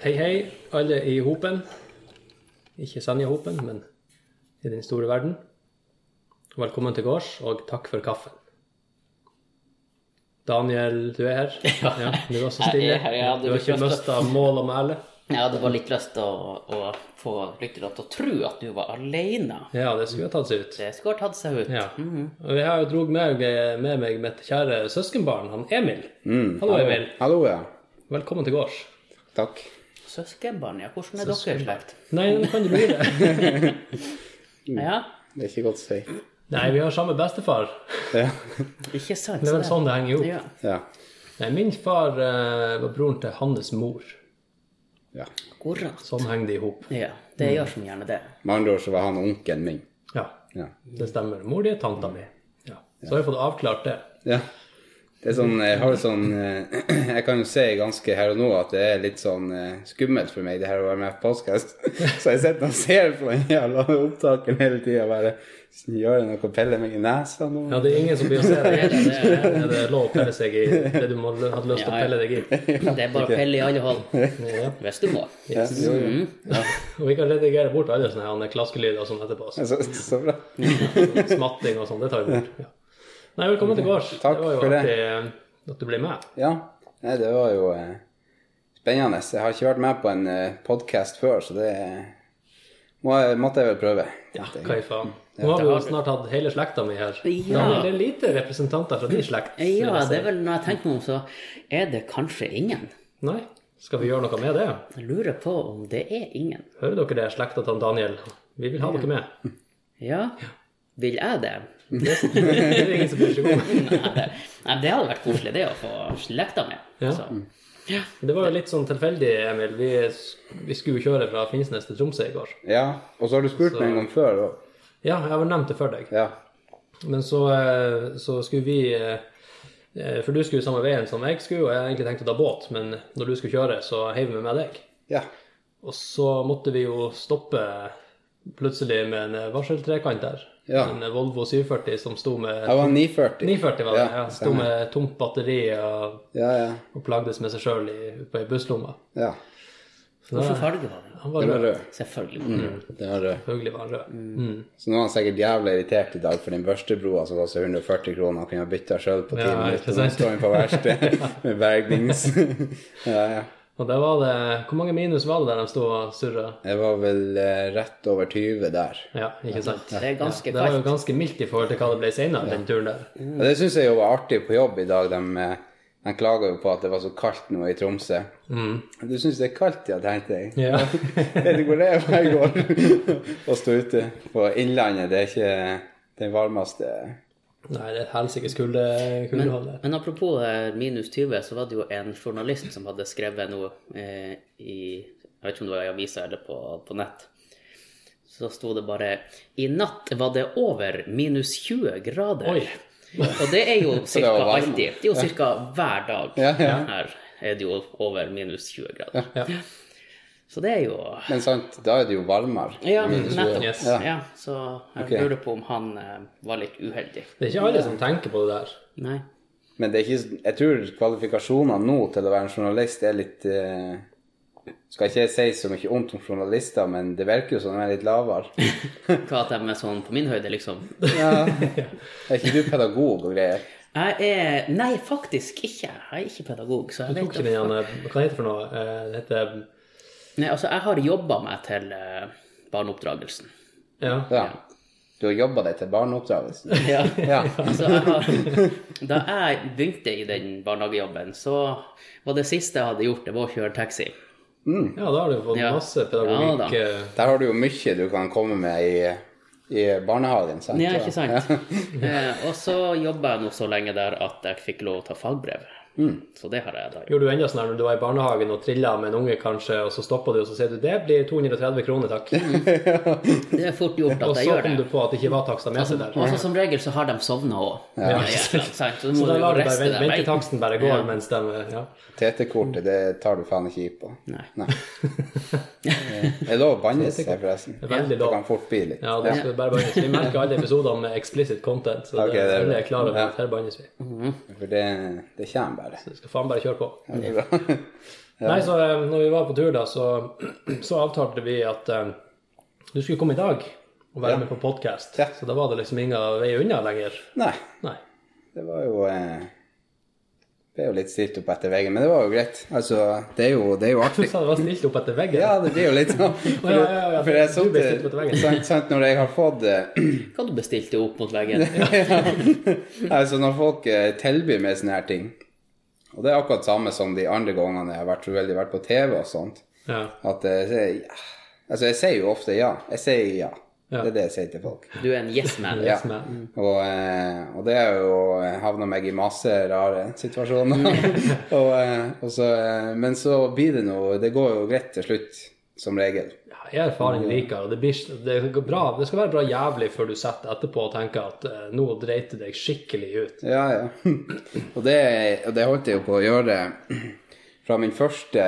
Hei, hei, alle i hopen. Ikke Senja-hopen, men i den store verden. Velkommen til gårds, og takk for kaffen. Daniel, du er her. Ja, du er også stille. er her, Du har ikke mista mål og mæle. Jeg hadde bare litt lyst til å, å få lytterne til å tro at du var alene. Ja, det skulle ha tatt seg ut. Det skulle ha tatt seg ut. Ja. Og jeg har jo drog med, med meg mitt kjære søskenbarn, han Emil. Mm, Hallo, Emil. Hallo, ja. Velkommen til gårds. Takk. Søskenbarn, ja. Hvordan er dere i slekt? Nei, nå kan du lure. Ja, Det er ikke godt å si. Nei, vi har samme bestefar. Ja. ikke sant? Det er vel sånn det henger ihop. Ja. Ja. Nei, min far uh, var broren til hans mor. ja. Akkurat. Sånn henger de i hop. Ja, det gjør som gjerne det. Med andre ord så var han onkelen min. Ja, Ja. det stemmer. Mor di er tanta mi. Ja. Så har vi fått avklart det. ja. Det er sånn, jeg har sånn eh, Jeg kan jo si ganske her og nå at det er litt sånn eh, skummelt for meg, det her å være med på podkast. Så jeg sitter og ser på den jævla opptakeren hele tida bare Gjør jeg noe? Pelle meg i nesa nå? Ja, det er ingen som blir å se deg. Det er, det, Er det lov å pelle seg i det du må, hadde lyst til å Ja, å pelle deg i? det er bare å pelle i alle hold. Ja. Hvis du må. Ja, jo, jo. Og vi kan redigere bort alle sånne klaskelyder og sånn etterpå. Så. Så, så bra. Smatting og sånn, det tar vi bort. Ja. Nei, velkommen til gårds. Takk det var jo for artig eh, at du ble med. Ja. Nei, det var jo eh, spennende. Jeg har ikke vært med på en eh, podkast før, så det må, jeg- måtte jeg vel prøve. Ja, hva i faen. Nå har vi jo snart hatt hele slekta mi her. Ja. er det er lite representanter fra din slekt. vil Ja, jeg si. det er vel når jeg tenker meg om, så er det kanskje ingen. Nei, skal vi gjøre noe med det? Jeg lurer på om det er ingen. Hører dere det, slekta til Daniel? Vi vil ha dere med. Ja, vil jeg det? Det er ingen som bryr seg om. Nei, det, hadde vært koselig, det å få slekta med. Ja. Så. Det var jo litt sånn tilfeldig, Emil. Vi, vi skulle jo kjøre fra Finnsnes til Tromsø i går. Ja, og så har du spurt meg en gang før Og... Ja, jeg har nevnt det for deg. Ja. Men så, eh, så skulle vi eh, eh, For du skulle samme veien som jeg skulle, og jeg egentlig tenkte å ta båt, men når du skulle kjøre, så heiv vi med deg. ja. Og så måtte vi jo stoppe plutselig med en varseltrekant der. Ja. En Volvo 740 som sto med Det var 940. 940 var det, Ja, ja. Sto med tomt batteri og, Ja, ja. og plagdes med seg sjøl på ei busslomma. ja. Hvilken farge var det? Han var Det var rød. rød. Selvfølgelig. Det var rød. Selvfølgelig var han rød. Mm. Så nå er han sikkert jævlig irritert i dag for den børstebroa som koster 140 kroner. Han kunne ha bytta sjøl på ti Ja, minutter. Nå står han på verksted med bergnings... ja, ja. Og der var det Hvor mange minus var det der de sto og surra? Jeg var vel eh, rett over 20 der. Ja, ikke sant? Det er ganske Det var jo kaldt. ganske mildt i forhold til hva det ble senere, den turen der. Og det syns jeg jo var artig på jobb i dag. De, eh, de klager jo på at det var så kaldt nå i Tromsø. Du syns det er kaldt, ja, tenkte jeg. Ja. Vet du hvor det er hver går å stå ute på Innlandet? Det er ikke den varmeste Nei, det er et helsikes kulde, kuldehold Men, Men apropos eh, minus 20, så var det jo en journalist som hadde skrevet noe eh, i Jeg vet ikke om det var i avisa eller på, på nett. Så sto det bare I natt var det over minus 20 grader. Oi. Og det er jo ca. alltid. Det er jo cirka hver dag. Ja, ja. Her er det jo over minus 20 grader. Ja, Ja. Så det er jo Men sant, da er det jo varmere. Ja, 20. nettopp. Yes. Ja. så jeg okay. lurer på om han eh, var litt uheldig. Det er ikke alle som tenker på det der. Nei. Men det er ikke, jeg tror kvalifikasjonene nå til å være en journalist er litt eh, Skal ikke jeg si så mye ondt om journalister, men det virker jo som de er litt lavere. Hva at de er sånn på min høyde, liksom? Ja. Er ikke du pedagog og greier? Jeg er Nei, faktisk ikke. Jeg er ikke pedagog. Så jeg Du tok vet ikke den ene Hva heter det for noe? Eh, Det heter Nei, altså, jeg har jobba meg til eh, barneoppdragelsen. Ja. Ja. Du har jobba deg til barneoppdragelsen? Ja. Ja. Altså, jeg har, da jeg begynte i den barnehagejobben, så var det siste jeg hadde gjort, det var å kjøre taxi. ja, da har du fått Ja. masse pedagogikk. da. eh, Der har du jo mye du kan komme med i, i barnehagen, sant? Ja, ikke sant? Eh, og så jobba jeg nå så lenge der at jeg fikk lov å ta fagbrev. Så det har jeg da gjort. Gjorde du enda sånn når du var i barnehagen og trilla med en unge, kanskje, og så stoppa du, og så sier du det blir 230 kroner, takk. Det er fort gjort Og at jeg så kom du på at det ikke var takster med seg der. Og så som regel så har de sovna òg. Ja. Så, Så da lar du bare ventetaksten bare går mens de ja. TT-kortet, det tar du faen ikke i på. Nei. Nei. Det er lov å banne seg, forresten. Veldig lov. Det kan fort bli litt. Ja, det skal bare bannes. Vi merker alle episodene med explicit content, så okay, det, det er klart er klare over at her bannes vi. For det, det kommer bare. Så skal faen bare kjøre på. Det er bra. Nei, så eh, når vi var på tur, da, så, så avtalte vi at eh, du skulle komme i dag og være Ja. med på podkast. Ja. Så da var det liksom ingen vei unna lenger. Nei, Nei. det var jo eh, Det er jo litt stilt opp etter veggen, men det var jo greit. Altså, det er jo, det er jo Du sa det var stilt opp etter veggen. Ja, det blir jo litt sånn. For, ja, ja, ja, for det er du sånn ble opp veggen. sant, sant, Når jeg har fått eh, Hva du bestilte opp mot veggen? ja. Altså når folk eh, tilbyr meg sånne her ting Og det er akkurat samme som de andre gangene jeg har vært, veldig vært på TV og sånt. Ja. At jeg sier ja. Altså jeg sier jo ofte ja. Jeg sier ja. Ja. Det er det jeg sier til folk. Du er en yes man. Ja. Mm. Og, eh, og det er jo havna meg i masse rare situasjoner. og, eh, og så, eh, men så blir det noe Det går jo greit til slutt, som regel. Ja, jeg har erfaring liker, og det, blir, det, går bra, det skal være bra jævlig før du setter etterpå og tenker at eh, nå dreit det deg skikkelig ut. Ja, ja. Og det, og det holdt jeg jo på å gjøre fra min første,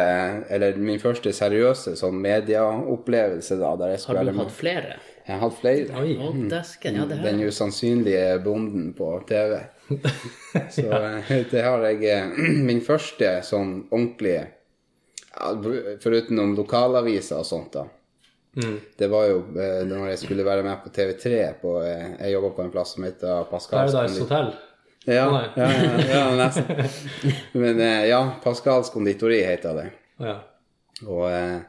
eller min første seriøse sånn medieopplevelse, da, der jeg Har du med. hatt flere? Jeg har hatt flere. Oi. Mm. Desken, Ja, det her. Den usannsynlige bonden på TV. Så ja. det har jeg eh, Min første sånn ordentlige Foruten om lokalaviser og sånt, da. Det var jo eh, når jeg skulle være med på TV3 på, eh, Jeg jobba på en plass som heter Pascals Paradise Hotel. Ja, ja, ja, ja, nesten. Men eh, ja, Pascals konditori heter det. Ja. Og, eh,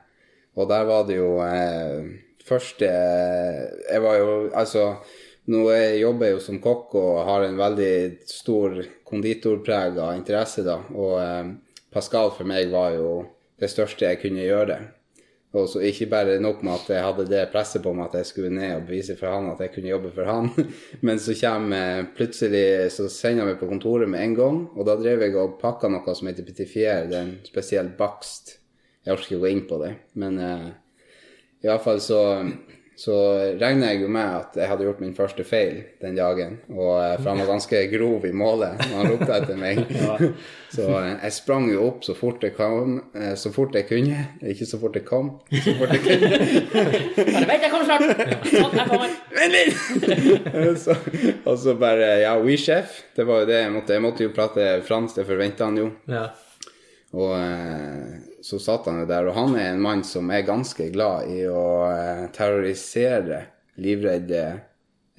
og der var det jo eh, første Jeg var jo Altså, nå jeg jobber jeg jo som kokk og har en veldig stor konditorprega interesse, da. Og eh, Pascal for meg var jo det største jeg kunne gjøre. Og så ikke bare nok med at jeg hadde det presset på meg at jeg skulle ned og bevise for han at jeg kunne jobbe for han, men så kommer plutselig så sender han meg på kontoret med en gang, og da drev jeg og pakka noe som heter petit fier, det er en spesiell bakst. Jeg orker ikke gå inn på det, men uh, iallfall så så regner jeg jo med at jeg hadde gjort min første feil den dagen. Og for han var ganske grov i målet når han ropte etter meg. Så jeg sprang jo opp så fort jeg kom, eh, så fort jeg kunne. Ikke så fort jeg kom, så fort jeg kunne. Bare vent, jeg kommer snart! Sånn. Vent litt! og så bare Ja, we sjef. Det var jo det jeg måtte. Jeg måtte jo prate fransk, det forventa han jo. Og eh, så satt han jo der, og han er en mann som er ganske glad i å eh, terrorisere livredde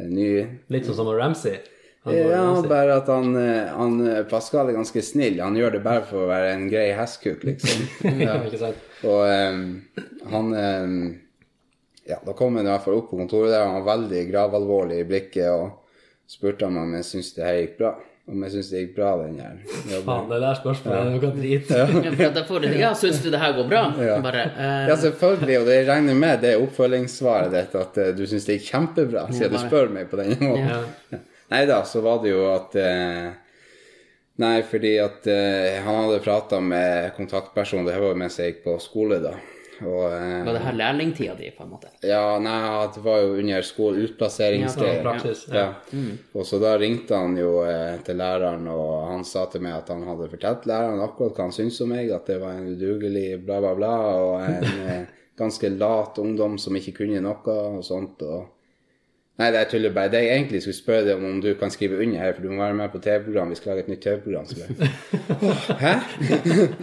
nye... ny... Litt sånn som Ramsay. Ja, bare at han, eh, han eh, Pascal er ganske snill. Han gjør det bare for å være en grei hestkuk, liksom. Ja, ikke sant? Og um, han um, Ja, da kom han i hvert fall opp på kontoret der. Han var veldig gravalvorlig i blikket og spurte han om jeg syntes det her gikk bra. Om jeg syns det gikk bra, den her jobben. Faen, det der spørsmålet er noe drit. Ja, da får Ja, syns du det her går bra? Ja. Bare uh... Ja, selvfølgelig, og det jeg regner med det er oppfølgingssvaret ditt, at uh, du syns det gikk kjempebra, siden du spør meg på denne måten. Ja. Nei da, så var det jo at uh, Nei, fordi at han hadde prata med kontaktpersonen, det var jo mens jeg gikk på skole, da. Og eh, Var det her lærlingtida di, på en måte? Ja, nei, det var jo under skole, Ja, utplasseringsgreier. Ja. Ja. Og så da ringte han jo eh, til læreren, og han sa til meg at han hadde fortalt læreren akkurat hva han syntes om meg, at det var en udugelig bla, bla, bla, og en eh, ganske lat ungdom som ikke kunne noe og sånt. og Nei, det er tuller bare. Det jeg egentlig skulle spørre deg om, om du kan skrive under her, for du må være med på TV-program. Vi skal lage et nytt TV-program. Bare, Hæ?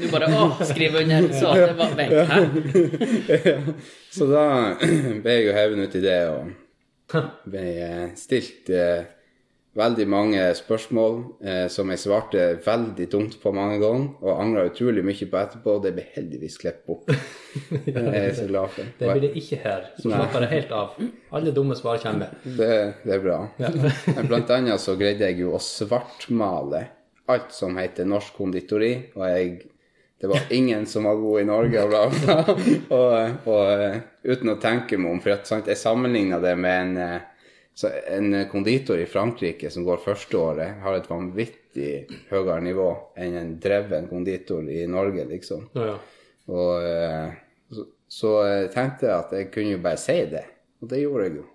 Du bare å, skriv under. Så det var Vent, hæ? Så da ble jeg jo hevet ut i det og ble eh, stilt eh, veldig mange spørsmål eh, som jeg svarte veldig dumt på mange ganger, og angra utrolig mye på etterpå. Det ble heldigvis klippet bort. Det er jeg så glad for. Det blir det ikke her, så slapper det helt av. Alle dumme svar kommer. Det, det er bra. Ja. Blant annet så greide jeg jo å svartmale alt som heter norsk konditori, og jeg det var ingen som var god i Norge, og bla, bla. Og, og eh, uten å tenke meg om, for at, sant, jeg sammenligna det med en, eh, så en konditor i Frankrike som går førsteåret, har et vanvittig høyere nivå enn en dreven konditor i Norge, liksom. Ja, ja. Og eh, så, så tenkte jeg at jeg kunne jo bare si det, og det gjorde jeg jo.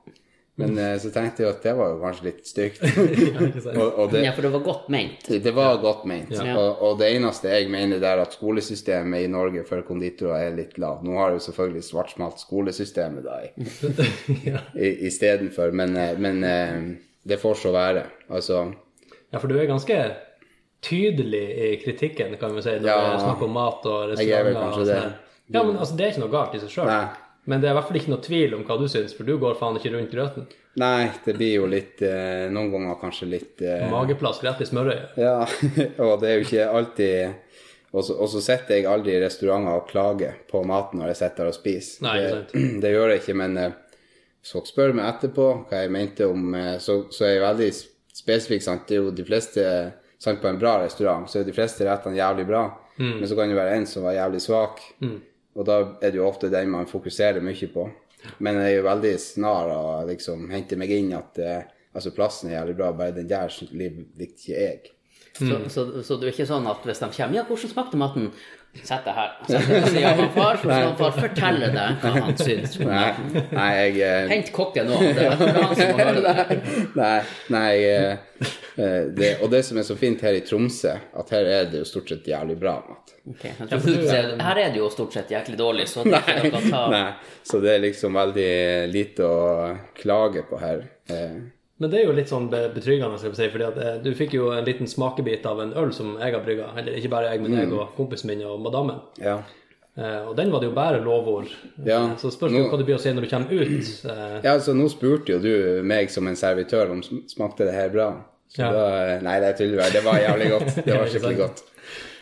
Men eh, så tenkte jeg at det var jo kanskje litt stygt. og, og det, Ja, for det var godt ment. det var godt ment. Ja. Og, og det eneste jeg mener, det er at skolesystemet i Norge for konditorer er litt lavt. Nå har jo selvfølgelig svartsmalt skolesystemet da i, ja. i, istedenfor, men, eh, men eh, det får så være. Altså ja, for du er ganske tydelig i kritikken, kan vi si, når Ja. det er snakk om mat og Jeg er vel restauranter. kanskje og det. sånn. Ja, men altså, det er ikke noe galt i seg sjøl. Men det er i hvert fall ikke noe tvil om hva du syns, for du går faen ikke rundt grøten. Nei, det blir jo litt eh, Noen ganger kanskje litt eh, Mageplask rett i smørøyet. Ja, og det er jo ikke alltid Og så og så sitter jeg aldri i restauranter og klager på maten når jeg sitter og spiser. Nei, ikke det, det gjør jeg ikke, men eh, hvis folk spør meg etterpå hva jeg mente om eh, Så, så er jeg veldig spesifikk, sant. Det er jo de fleste sant, På en bra restaurant så er de fleste rettene jævlig bra, Mm. men så kan det være en som var jævlig svak. Og da er det jo ofte den man fokuserer mye på. Men jeg er jo veldig snar å liksom hente meg inn at eh, altså plassen er jævlig bra, bare den der liker ikke jeg. Så, så, så det er ikke sånn at hvis de kommer Ja, hvordan smakte maten? Sett deg her. Sett deg siden av far, så skal far fortelle deg hva han syns. Nei, nei, jeg eh, Hent kokken nå. Det er han som må høre det. Nei, nei eh, eh, det, Og det som er så fint her i Tromsø, at her er det jo stort sett jævlig bra mat. Ok, jeg tror du ser- Her er det jo stort sett jæklig dårlig, så det er ikke noe å ta Nei, så det er liksom veldig lite å klage på her. Men det er jo litt sånn betryggende, skal vi si, fordi at eh, du fikk jo en liten smakebit av en øl som jeg har brygga. Eller ikke bare jeg, men jeg Mm. og kompisen min og madammen. ja. Uh, og den var det jo bare lovord. Ja. Eh, Så spørs Nå- hva det blir å si når du kommer ut. Uh, ja, så nå spurte jo du meg som en servitør om sm- smakte det her bra. Så Ja. da Nei, det tuller jeg. Det var jævlig godt. Det var skikkelig godt.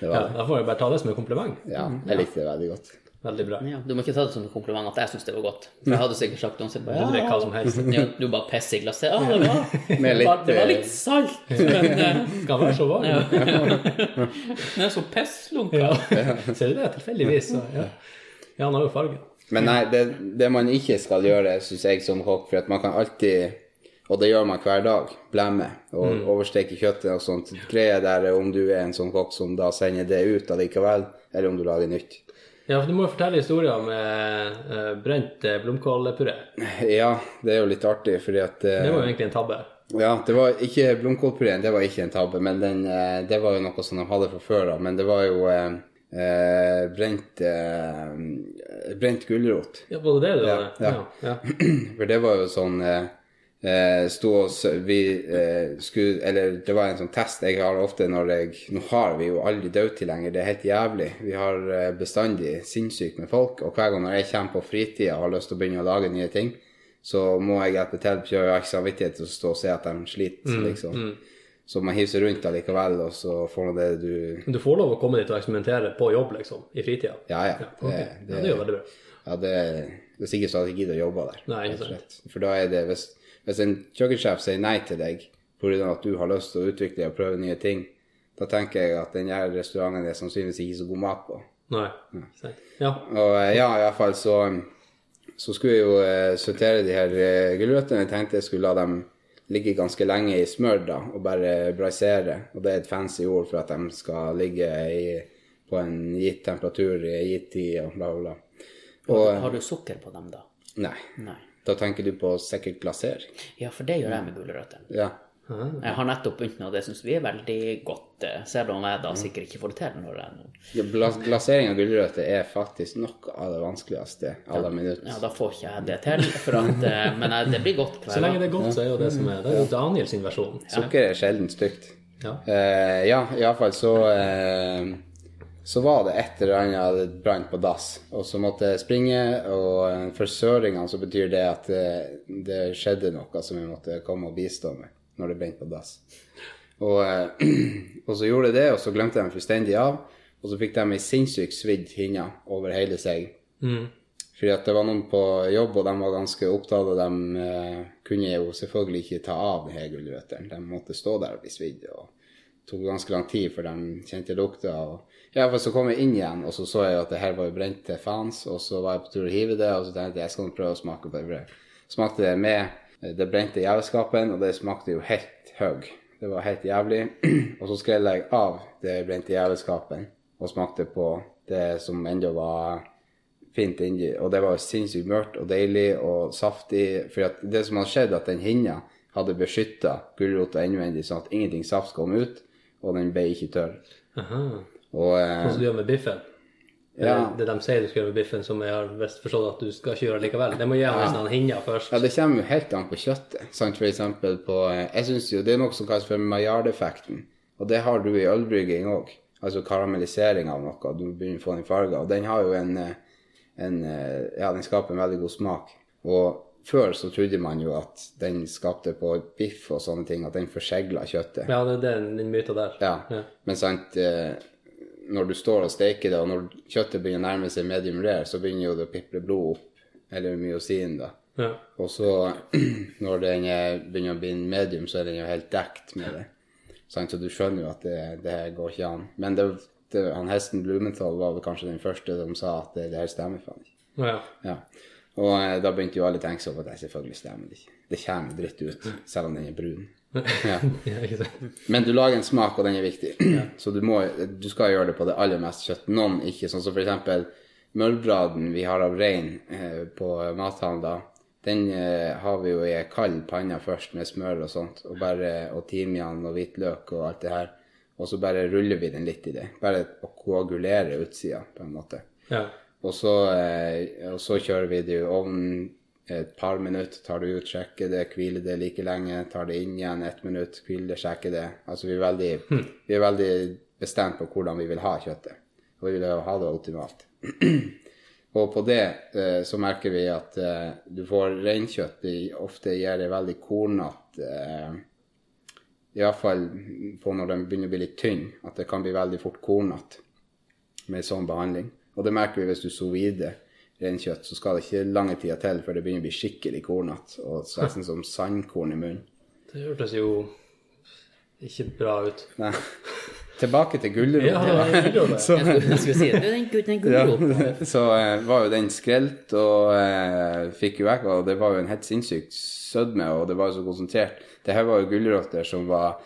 Det var ja, da får jeg bare ta det som en kompliment. Ja, jeg likte det veldig godt. Veldig bra. Ja, du må ikke ta det som en kompliment at jeg syns det var godt. For jeg hadde sikkert sagt noensinne. bare Du drikker hva som helst. ja, Du bare pisser i glasset. Ja, det var, var, litt, det var eh, litt salt, men eh, Skal være så varm. den er så pisslunka. Ja. Ser du det? Tilfeldigvis. Så, ja. ja, han har jo farge. Men nei, det, det man ikke skal gjøre, syns jeg som kokk, for at man kan alltid og det gjør man hver dag. Blemme og Mm. oversteke kjøttet og sånt. Greia der er om du er en sånn kokk som da sender det ut allikevel, eller om du lager nytt. Ja, for du må jo fortelle historier om eh, brent eh, blomkålpuré. Ja, det er jo litt artig, fordi at Det var jo eh, egentlig en tabbe. Ja, det var ikke blomkålpureen, det var ikke en tabbe, men den, eh, det var jo noe som de hadde fra før av. Men det var jo eh, eh, brent eh, brent gulrot. Ja, både det det du Ja, ja. ja. For det var jo sånn eh, Stå Vi eh, skulle Eller det var en sånn test jeg har ofte når jeg Nå har vi jo aldri dødtid lenger, det er helt jævlig. Vi har eh, bestandig sinnssykt med folk, og hver gang når jeg kommer på fritida og har lyst til å begynne å lage nye ting, så må jeg hjelpe til, jeg har ikke samvittighet til å stå og se at de sliter, liksom. Så man hiver seg rundt allikevel, og så får man det du du får lov å komme dit og eksperimentere på jobb, liksom, i fritida? Ja, ja. ok. Det, ja, det jo veldig bra. Ja, det, er sikkert så at jeg gidder å jobbe der. Nei, ikke sant. For da er det, hvis, hvis en kjøkkensjef sier nei til deg pga. at du har lyst til å utvikle og prøve nye ting, da tenker jeg at den her restauranten er sannsynligvis ikke så god mat på. Nei. Ja. Og eh, ja, i hvert fall så, så skulle jeg jo eh, sortere de her eh, gulrøttene. Jeg tenkte jeg skulle la dem ligge ganske lenge i smør da, og bare braisere. Og det er et fancy ord for at de skal ligge i, på en gitt temperatur i en gitt tid og bla, bla, bla. Og Har du sukker på dem, da? nei, Nei. Da tenker du på sikkert glasering. Ja, for det gjør jeg med gulrøtter. Ja. Jeg har nettopp begynt med, det syns vi er veldig godt. eh, Selv om jeg da sikkert ikke får det til når jeg nå Ja, Glasering av gulrøtter er faktisk noe av det vanskeligste alle minutter. Ja, da får ikke jeg det til, for at, eh, men jeg, det blir godt Så lenge det er godt, så er jo det som er Det er jo Daniel sin versjon. Sukker er sjelden stygt. Ja. uh, ja, iallfall så eh, Så var det et eller annet brant på dass, og så måtte jeg springe. Og eh, for søringene så betyr det at det, det skjedde noe som jeg måtte komme og bistå med når det brente på dass. Og, eh, og så gjorde jeg det, og så glemte dem fullstendig av. Og så fikk de ei sinnssykt svidd hinne over hele seg. Mm. Fordi at det var noen på jobb, og de var ganske opptatt, og de uh, kunne jo selvfølgelig ikke ta av denne gulrøttene. De måtte stå der og bli svidd. og det tok ganske lang tid før de kjente lukta. Og, ja, for så kom jeg inn igjen, og så så jeg at det her var jo brent til fans, Og så var jeg på tur å hive det, og så tenkte jeg jeg skal prøve å smake på det brødet. Smakte det med eh, det brente jævelskapen, og det smakte jo helt høg. Det var helt jævlig. og så skrell jeg av det brente jævelskapen og smakte på det som ennå var fint inni. Og det var sinnssykt mørkt og deilig og saftig. For det som hadde skjedd, at den hinna hadde beskytta gulrota innvendig, sånn at ingenting saft kom ut, og den ble ikke tørr. Aha. Og eh, Sånn som du gjør med biffen. Ja. Det de sier du skal gjøre med biffen, som jeg har visst forstått at du skal ikke gjøre likevel. Det må gi ham hinner sånn først. ja, det kommer jo helt an på kjøttet. Sant? For eksempel på eh, Jeg syns jo det er noe som kalles for maillard-effekten. Og det har du i ølbrygging òg. Altså karamellisering av noe. Du begynner å få den farga. Og den har jo en, eh, en eh, Ja, den skaper en veldig god smak. Og før så trodde man jo at den skapte på biff og sånne ting, at den forsegla kjøttet. Ja, det er den, den myta der. Ja. Ja. Men sant, når du står og steker det, og når kjøttet begynner å nærme seg medium rare, så begynner jo det å piple blod opp, eller myosin, da. Ja. Og så, når den er, begynner å bli medium, så er den jo helt dekt med det. Så du skjønner jo at det, det her går ikke an. Men det, det, han hesten Blumenthal var vel kanskje den første som sa at det, det her stemmer faen ikke. Ja. Ja. Og eh, da begynte jo alle å tenke seg over at det selvfølgelig stemmer det ikke. Det kommer dritt ut, selv om den er brun. Ja. ja. Men du lager en smak, og den er viktig. Så du, må, du skal gjøre det på det aller mest kjøtt. Noen ikke, sånn som eksempel møllbraden vi har av rein eh, på mathandler. Den eh, har vi jo i kald panne først med smør og sånt, og, bare, og timian og hvitløk og alt det her. Og så bare ruller vi den litt i det. Bare å koagulere utsida, på en måte. Ja. Og så, eh, og så kjører vi det i ovnen et par minutter, tar det ut, sjekker det, hviler det like lenge, tar det inn igjen ett minutt, hviler det, sjekker det. Altså vi er veldig, vi er veldig bestemt på hvordan vi vil ha kjøttet. Og vi vil ha det optimalt. og på det eh, så merker vi at eh, du får reinkjøtt. Det ofte gir det veldig kornete eh, Iallfall på når den begynner å bli litt tynn, at det kan bli veldig fort kornete med sånn behandling. Og det merker vi hvis du sous vide reinkjøtt, så skal det ikke lange tida til før det begynner å bli skikkelig kornete og nesten som sandkorn i munnen. Det hørtes jo ikke bra ut. Nei. Tilbake til gulrota. Ja, ja. Så, si det. Den, den gulrota. så uh, var jo den skrelt og uh, fikk jo vekk, og det var jo en helt sinnssykt sødme, og det var jo så konsentrert. Det her var jo gulrøtter som var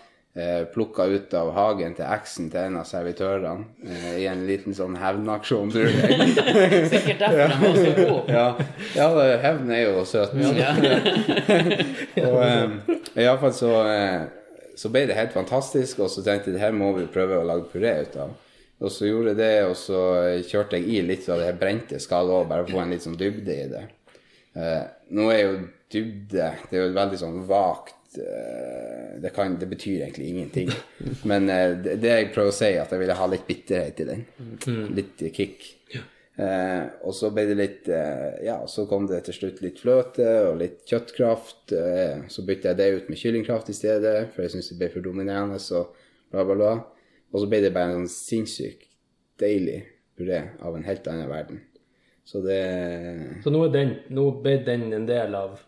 plukka ut av hagen til eksen til en av servitørene eh, i en liten sånn hevnaksjon, tror jeg. Sikkert derfor den var så god. ja, ja hevn er jo søt. Ja. Og eh, iallfall så, eh, så ble det helt fantastisk, og så tenkte jeg det her må vi prøve å lage puré ut av. Og så gjorde jeg det, og så eh, kjørte jeg i litt av det her brente skallet òg, bare for å få en litt sånn dybde i det. Eh, nå er jo dybde Det er jo veldig sånn vagt eh, det, kan, det betyr egentlig ingenting. Men eh, det, det jeg prøver å si, at jeg ville ha litt bitterhet i den. Litt eh, kick. Eh, og så ble det litt eh, Ja, så kom det til slutt litt fløte og litt kjøttkraft. Eh, så bytta jeg det ut med kyllingkraft i stedet, for jeg syntes det ble for dominerende. og bla, bla, bla. Og så ble det bare en sånn sinnssykt deilig puré av en helt annen verden. Så det Så nå, den, nå ble den en del av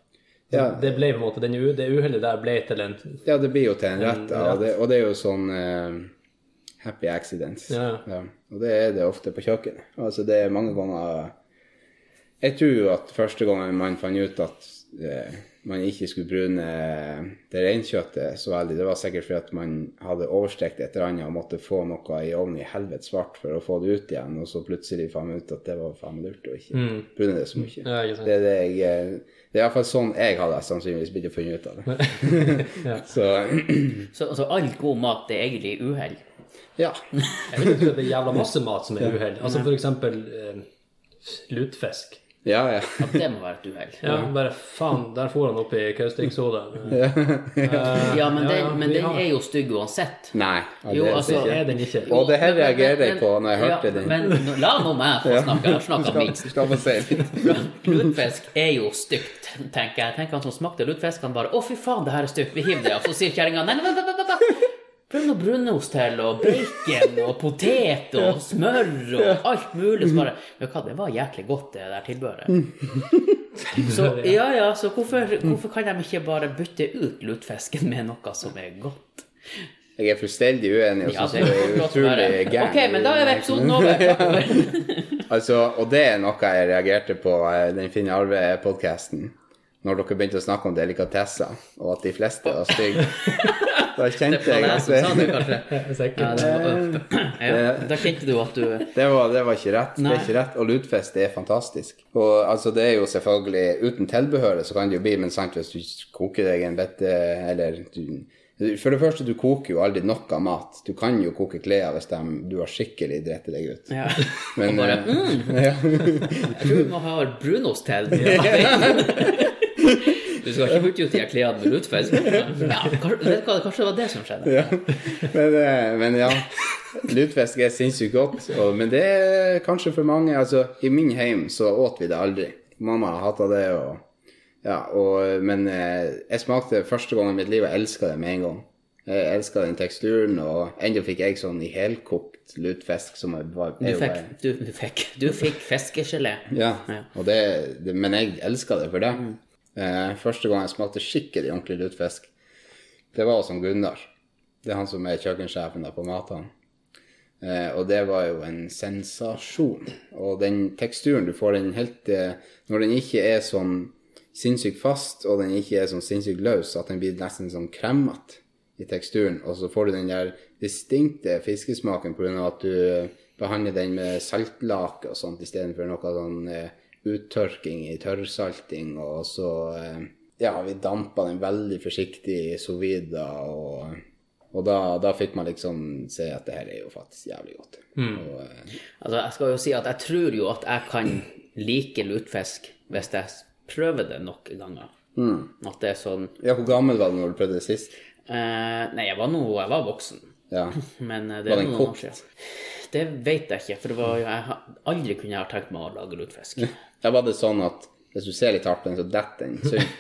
Ja. Det ble på en måte, den, Det uhellet der ble til en Ja, det blir jo til en rett, ja. og, det, og det er jo sånn uh, happy accidents. Ja. Og det er det ofte på kjøkkenet. Altså, det er mange ganger Jeg tror jo at første gangen man fant ut at uh, man ikke skulle brune det reinkjøttet så veldig, det var sikkert fordi at man hadde overstrekt et eller annet og måtte få noe i ovnen i helvete svart for å få det ut igjen, og så plutselig fant man ut at det var faen meg lurt å ikke brune det så mye. Det er det jeg eh, Det er iallfall sånn jeg hadde sannsynligvis begynt å finne ut av det. Så Så, så all god mat er egentlig uhell. ja. Jeg vil tro om det er jævla masse mat som er uhell. Altså for eksempel eh, lutefisk. Ja, ja. At det må være et uhell. Ja, bare faen, der får han opp i kaustiksoda. Ja, men Ja, den, men den er jo stygg uansett. Nei. Jo, aldeles altså, ikke. Er den ikke? Og det her Men- men- reagerer jeg på når jeg hørte ja, den. Men la nå meg få snakke. Jeg har snakka skal, minst. skal. Lutefisk er jo stygt, tenker jeg. Tenker han som smakte lutefisk, han bare 'Å, fy faen, det her er stygt. Vi hiver det.' Og så sier kjerringa 'Nei, nei, nei, nei, nei, nei. Prøv noe brunost til, og bacon, og potet, og smør, og alt mulig. Så bare Vet du hva, det var jæklig godt, det der tilbehøret. Så ja, ja, så hvorfor, hvorfor kan de ikke bare bytte ut lutfisken med noe som er godt? Jeg er fullstendig uenig og Ja, syns det det er utrolig gærent. Ok, men da er episoden over. Altså, og det er noe jeg reagerte på eh, den Finn Arve-podkasten. Når dere begynte å snakke om delikatesser, og at de fleste var stygge. Da kjente jeg at det. Ja, var, ja, da kjente du at du det, var, det var ikke rett. Det er ikke rett. Og lutefisk, det er fantastisk. Og altså, det er jo selvfølgelig Uten tilbehøret så kan det jo bli, men sant, hvis du koker deg en bette Eller du For det første, du koker jo aldri nok av mat. Du kan jo koke klær hvis de, du har skikkelig dritt deg ut. ja. Men, Og bare, eh, mm, ja. Jeg tror vi må ha brunost til. Du skal ikke bytte ut de klærne med lutefisk? Ja, kanskje, vet du hva, kanskje det var det som skjedde? Ja. Men, eh, men ja, lutefisk er sinnssykt godt. Og, men det er kanskje for mange Altså, i min heim så åt vi det aldri. Mamma hata det, og ja, og, Men eh, jeg smakte første gang i mitt liv, og elska det med en gang. Jeg elska den teksturen, og ennå fikk jeg sånn i helkokt lutefisk som jeg var Du fikk, du, du fikk, du fikk fiskegelé. Ja, Ja. og det, det, men jeg elska det for det. Eh, første gang jeg smakte skikkelig ordentlig lutefisk, det var hos Gunnar. Det er han som er kjøkkensjefen på Matan. Eh, og det var jo en sensasjon. Og den teksturen du får, den helt eh, Når den ikke er sånn sinnssykt fast, og den ikke er sånn sinnssykt løs, at den blir nesten sånn kremmete i teksturen, og så får du den der distinkte fiskesmaken pga. at du behandler den med saltlake og sånt istedenfor noe sånn eh, uttørking i tørrsalting, og så eh, Ja, vi dampa den veldig forsiktig i sovida, og, og da, da fikk man liksom se at det her er jo faktisk jævlig godt. Og, eh, Altså, jeg skal jo si at jeg tror jo at jeg kan like lutefisk hvis jeg prøver det nok ganger. At det er sånn ja, hvor gammel var du når du prøvde det sist? eh, Nei, jeg var nå Jeg var voksen. Ja. Men eh, det Var er den kokt? Det vet jeg ikke, for det var jeg Aldri kunne jeg ha tenkt meg å lage lutefisk. Da var det sånn at hvis du ser litt hardt på den, så detter den. sund?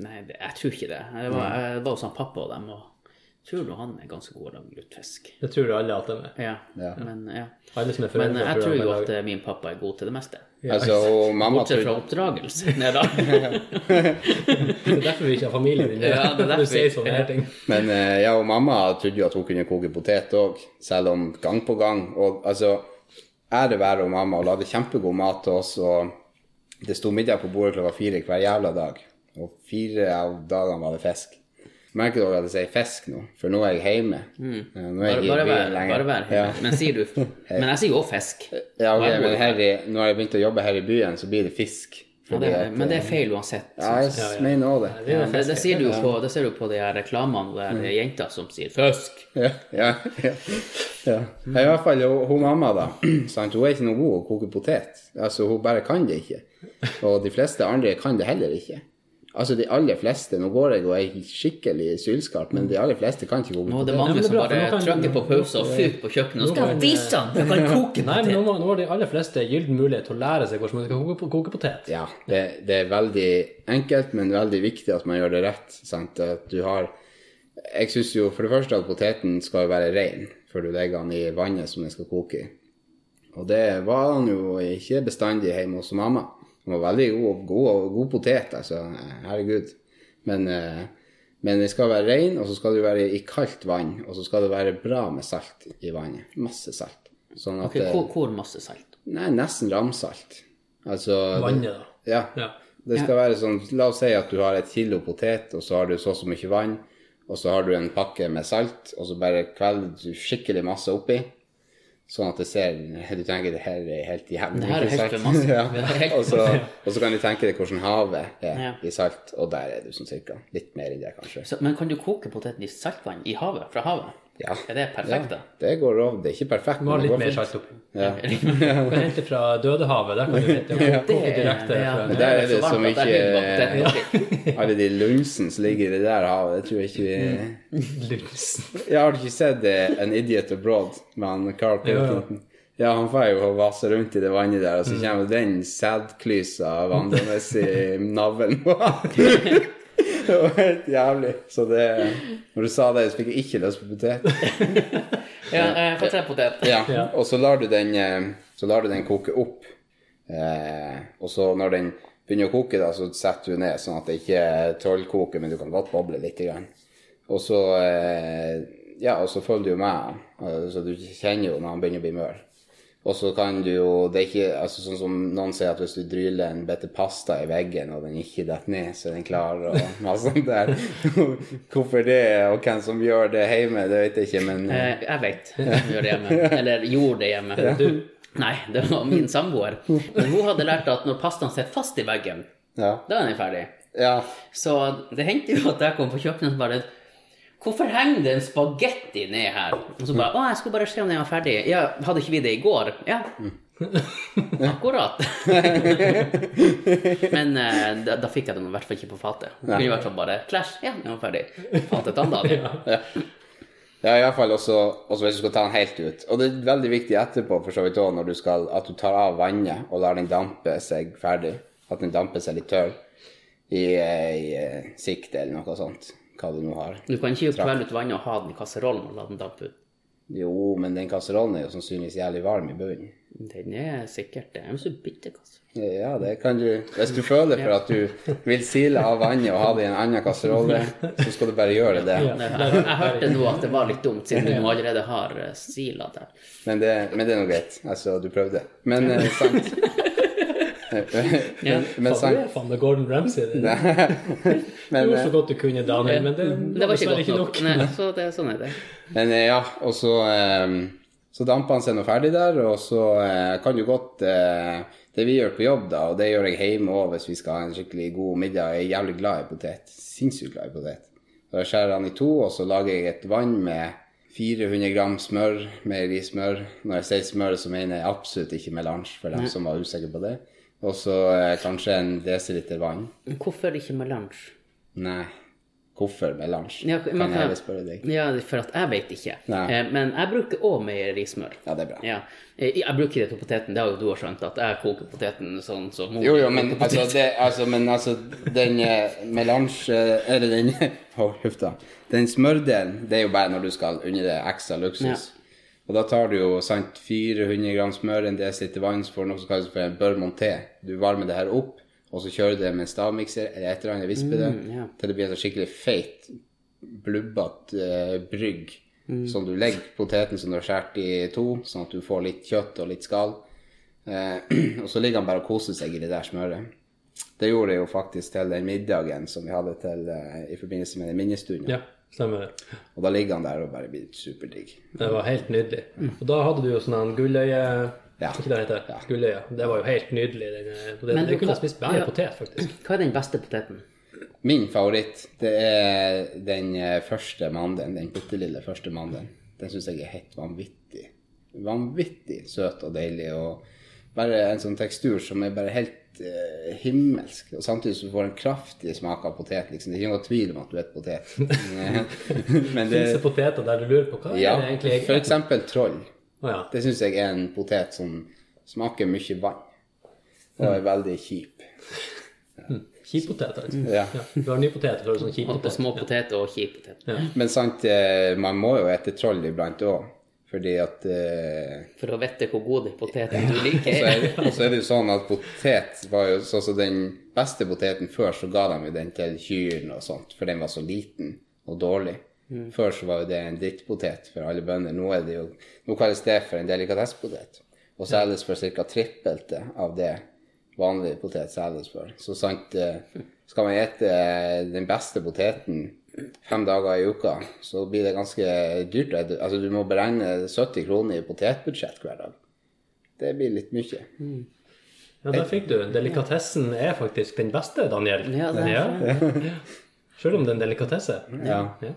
Nei, det, jeg tror ikke det. Jeg var, jeg var hos pappa og dem, og tror nå han er ganske god til å lage lutefisk. Det tror jo alle at de er. Ja. Ja. Men, ja. Alle som er Men foreldre eh, jeg tror jo at eh, min pappa er god til det meste. altså, og mamma Bortsett fra oppdragelse. Nei da. Det er derfor vi ikke har familie din. Ja, det er derfor Du sier sånne her ting. Men jeg ja, og mamma trodde jo at hun kunne koke potet òg, selv om gang på gang. Og altså, ære være mamma, hun lagde kjempegod mat til oss, og det sto middag på bordet klokka fire hver jævla dag. Og fire av dagene var det fisk. Merker dere at jeg sier fisk nå? For nå er jeg hjemme. Mm. Nå er jeg bare, bare vær, bare vær. Ja. Men sier du Men jeg sier jo fisk. Ja, ok, men her i, når jeg begynte å jobbe her i byen, så blir det fisk. Ja, det, at, men det er eh, feil uansett. Ja, jeg mener òg det. Det det, det, sier ser du på, det ser du på de her reklamene der er jenter som sier 'fisk'. Ja, ja, ja. I hvert fall hun mamma, da. Sant? Hun er ikke noe god å koke potet. Altså, hun bare kan det ikke. Og de fleste andre kan det heller ikke. Altså, de aller fleste Nå går jeg og er skikkelig sylskarp, men de aller fleste kan ikke koke Nå er det Nå er det mange som bare trykker på pause og fyker på kjøkkenet. Nå skal jeg vise han! Du kan koke Nei, men nå, nå har de aller fleste gylden mulighet til å lære seg hvordan man skal koke, koke potet. Ja, det, det er veldig enkelt, men veldig viktig at man gjør det rett. Sant? At du har Jeg syns jo for det første at poteten skal være ren før du legger den i vannet som den skal koke i. Og det var han jo ikke bestandig hjemme hos mamma. Han var veldig god, god, god potet, altså. Herregud. Men, eh, men det skal være ren, og så skal det være i kaldt vann. Og så skal det være bra med salt i vannet. Masse salt. Sånn at Ok, eh, hvor, hvor masse salt? Nei, nesten ramsalt. Altså Vannet, da. Ja. Ja. Det skal være sånn La oss si at du har et kilo potet, og så har du så og så mye vann, og så har du en pakke med salt, og så bare kvelder du skikkelig masse oppi. Sånn at det ser Du tenker det her er helt jævlig mye salt. ja. Og, så, og så kan du tenke deg hvordan havet er Ja. i salt, og der er du sånn cirka. Litt mer enn det, kanskje. Så, men kan du koke poteten i saltvann i havet? Fra havet? Ja. Er det perfekt, da? Det går over. Det er ikke perfekt. Du må ha litt mer fint. salt oppi. Ja. Du kan hente fra Dødehavet. Der kan du hente ja. Det direkte ja, Men der er det så som ikke. Alle de lunsene som ligger i det der havet, det tror jeg ikke vi Lunsen? Jeg har ikke sett eh, An Idiot Abroad med han Carl. Pilkington. Ja, han får jo vase rundt i det vannet der, og så kommer den sædklysa vandrende i navlen. Det var helt jævlig. Så det Når du sa det, så fikk jeg ikke lyst på potet. Ja, jeg får tre potet. Ja, og så lar du den, eh, så lar du den koke opp. Eh, og så når den begynner å koke, da, så setter du ned sånn at det ikke trollkoker, men du kan godt boble litt. Grann. Og så eh, ja, og så følger du jo med, eh, så du kjenner jo når han begynner å bli mør. Og så kan du jo Det er ikke altså sånn som noen sier at hvis du dryller en bitte pasta i veggen, og den ikke detter ned, så er den klar, og masse sånt der. Hvorfor det, og hvem som gjør det hjemme, det vet jeg ikke, men eh, jeg vet hvem som gjør det hjemme. Eller gjorde det hjemme. Du? Nei, det var min samboer. Men hun hadde lært at når pastaen sitter fast i veggen, ja. da er den ferdig. ja. Så det hendte jo at jeg kom på kjøkkenet og bare Hvorfor henger det en spagetti ned her? Og så bare Å, jeg skulle bare se om den var ferdig. Ja, hadde ikke vi det i går? Ja. Akkurat. Men eh, da, da fikk jeg dem i hvert fall ikke på fatet. Det kunne i hvert fall bare Clash, ja, den var ferdig. Fatet annet. Ja, ja i hvert fall også, også hvis du skal ta den helt ut. Og det er veldig viktig etterpå for så vidt også, når du skal, at du tar av vannet og lar den dampe seg ferdig. At den damper seg litt tørr i, i, i sikte sikt eller noe sånt. Hva du nå har. Du kan ikke kvele ut vannet og ha den i kasserollen og la den dampe ut. Jo, men den kasserollen er jo sannsynligvis jævlig varm i bunnen. Den er sikkert det. er en så bitte kasse. Ja, det kan du Hvis du føler for at du vil sile av vannet og ha det i en annen kasserolle, så skal du bare gjøre det. Jeg, hørte nå at det var litt dumt, siden du nå allerede har eh, sila der. Men det, men det er nå greit. Altså, du prøvde. Men eh, sant. Ja. Men Faen, du er faen meg Gordon Ramsay. Det. Du Men, gjorde eh, så godt du kunne, Daniel, men det, Det var ikke godt nok. Nei, så det, sånn er det. Men eh, ja, og så, eh, så damper han seg nå ferdig der, og så eh, kan du godt eh, Det vi gjør på jobb, da, og det gjør jeg hjemme òg hvis vi skal ha en skikkelig god middag, jeg er jævlig glad i potet. Sinnssykt glad i potet. Så jeg skjærer han i to, og så lager jeg et vann med 400 gram smør, meierismør. Når jeg sier smør, så mener jeg absolutt ikke melange, for dem som var usikre på det. Og så eh, kanskje en desiliter vann. Hvorfor ikke melange? Nei, hvorfor melange? Ja, kan jeg heller spørre deg. Ja, for at jeg vet ikke. Eh, Men jeg bruker òg meierismør. Ja, det er bra. Ja. Eh, Jeg bruker det til poteten. Det har jo du har skjønt, at jeg koker poteten sånn som mor Jo, jo, men altså, det, altså, men, altså den eh, melange eh, Eller den Å, huff da. Den smørdelen, det er jo bare når du skal under det ekstra luksus. Og da tar du jo sant, 400 gram smør, en desiliter vann, så får du noe som kalles for en beurre monté. Du varmer det her opp, og så kjører du det med en stavmikser eller et eller annet, visper det, ja. til det blir en sånn skikkelig feit, blubbete eh, brygg. Som du legger poteten som du har skåret i to, sånn at du får litt kjøtt og litt skall. Eh, og så ligger han bare og koser seg i det der smøret. Det gjorde jeg jo faktisk til den middagen som vi hadde til, eh, i forbindelse med den minnestunden. Ja, stemmer det. Og da ligger han der og bare blir superdigg. Det var helt nydelig. Og da hadde du jo sånn en gulløye Ja. Ikke det det ja. Gulløye. Det var jo helt nydelig. Den, eh. Men du kunne kan- spist bare ja. potet, faktisk. Hva er den beste poteten? Min favoritt, det er den eh, første mandelen, den bitte lille første mandelen. Den syns jeg er helt vanvittig. Vanvittig søt og deilig, og bare en sånn tekstur som er bare helt eh, himmelsk. Og samtidig så får du en kraftig smak av potet, liksom. Det er ikke noe tvil om at du vet potet. Men det Fins det poteter der du lurer på hva Ja, er det egentlig for eksempel troll. Oh, ja. Det syns jeg er en potet som smaker mye vann. Og er veldig kjip. Kjippoteter, liksom. Ja. Ja. Du har potet så har du sånn kjip kjippotet. små poteter og kjip potet. Men sant, eh, man må jo ete troll iblant òg. Fordi at eh, For å vite hvor god den poteten du så liker. er, det- og så er det jo sånn at potet var jo sånn som den beste poteten før, så ga de jo den til kyrne og sånt, for den var så liten og dårlig. Før så var jo det en drittpotet for alle bønder. Nå er det jo Nå kalles det for en delikatessepotet. Og selges for ca. trippelte av det vanlig potet selges for. Så sant eh, Skal man ete den beste poteten fem dager i uka, så blir det ganske dyrt. Altså du må beregne 70 kroner i potetbudsjett hver dag. Det blir litt mye. Ja, der fikk du. Delikatessen er faktisk den beste, Daniel. Ja, det er ja. Selv om det er en delikatesse. Ja. Ja.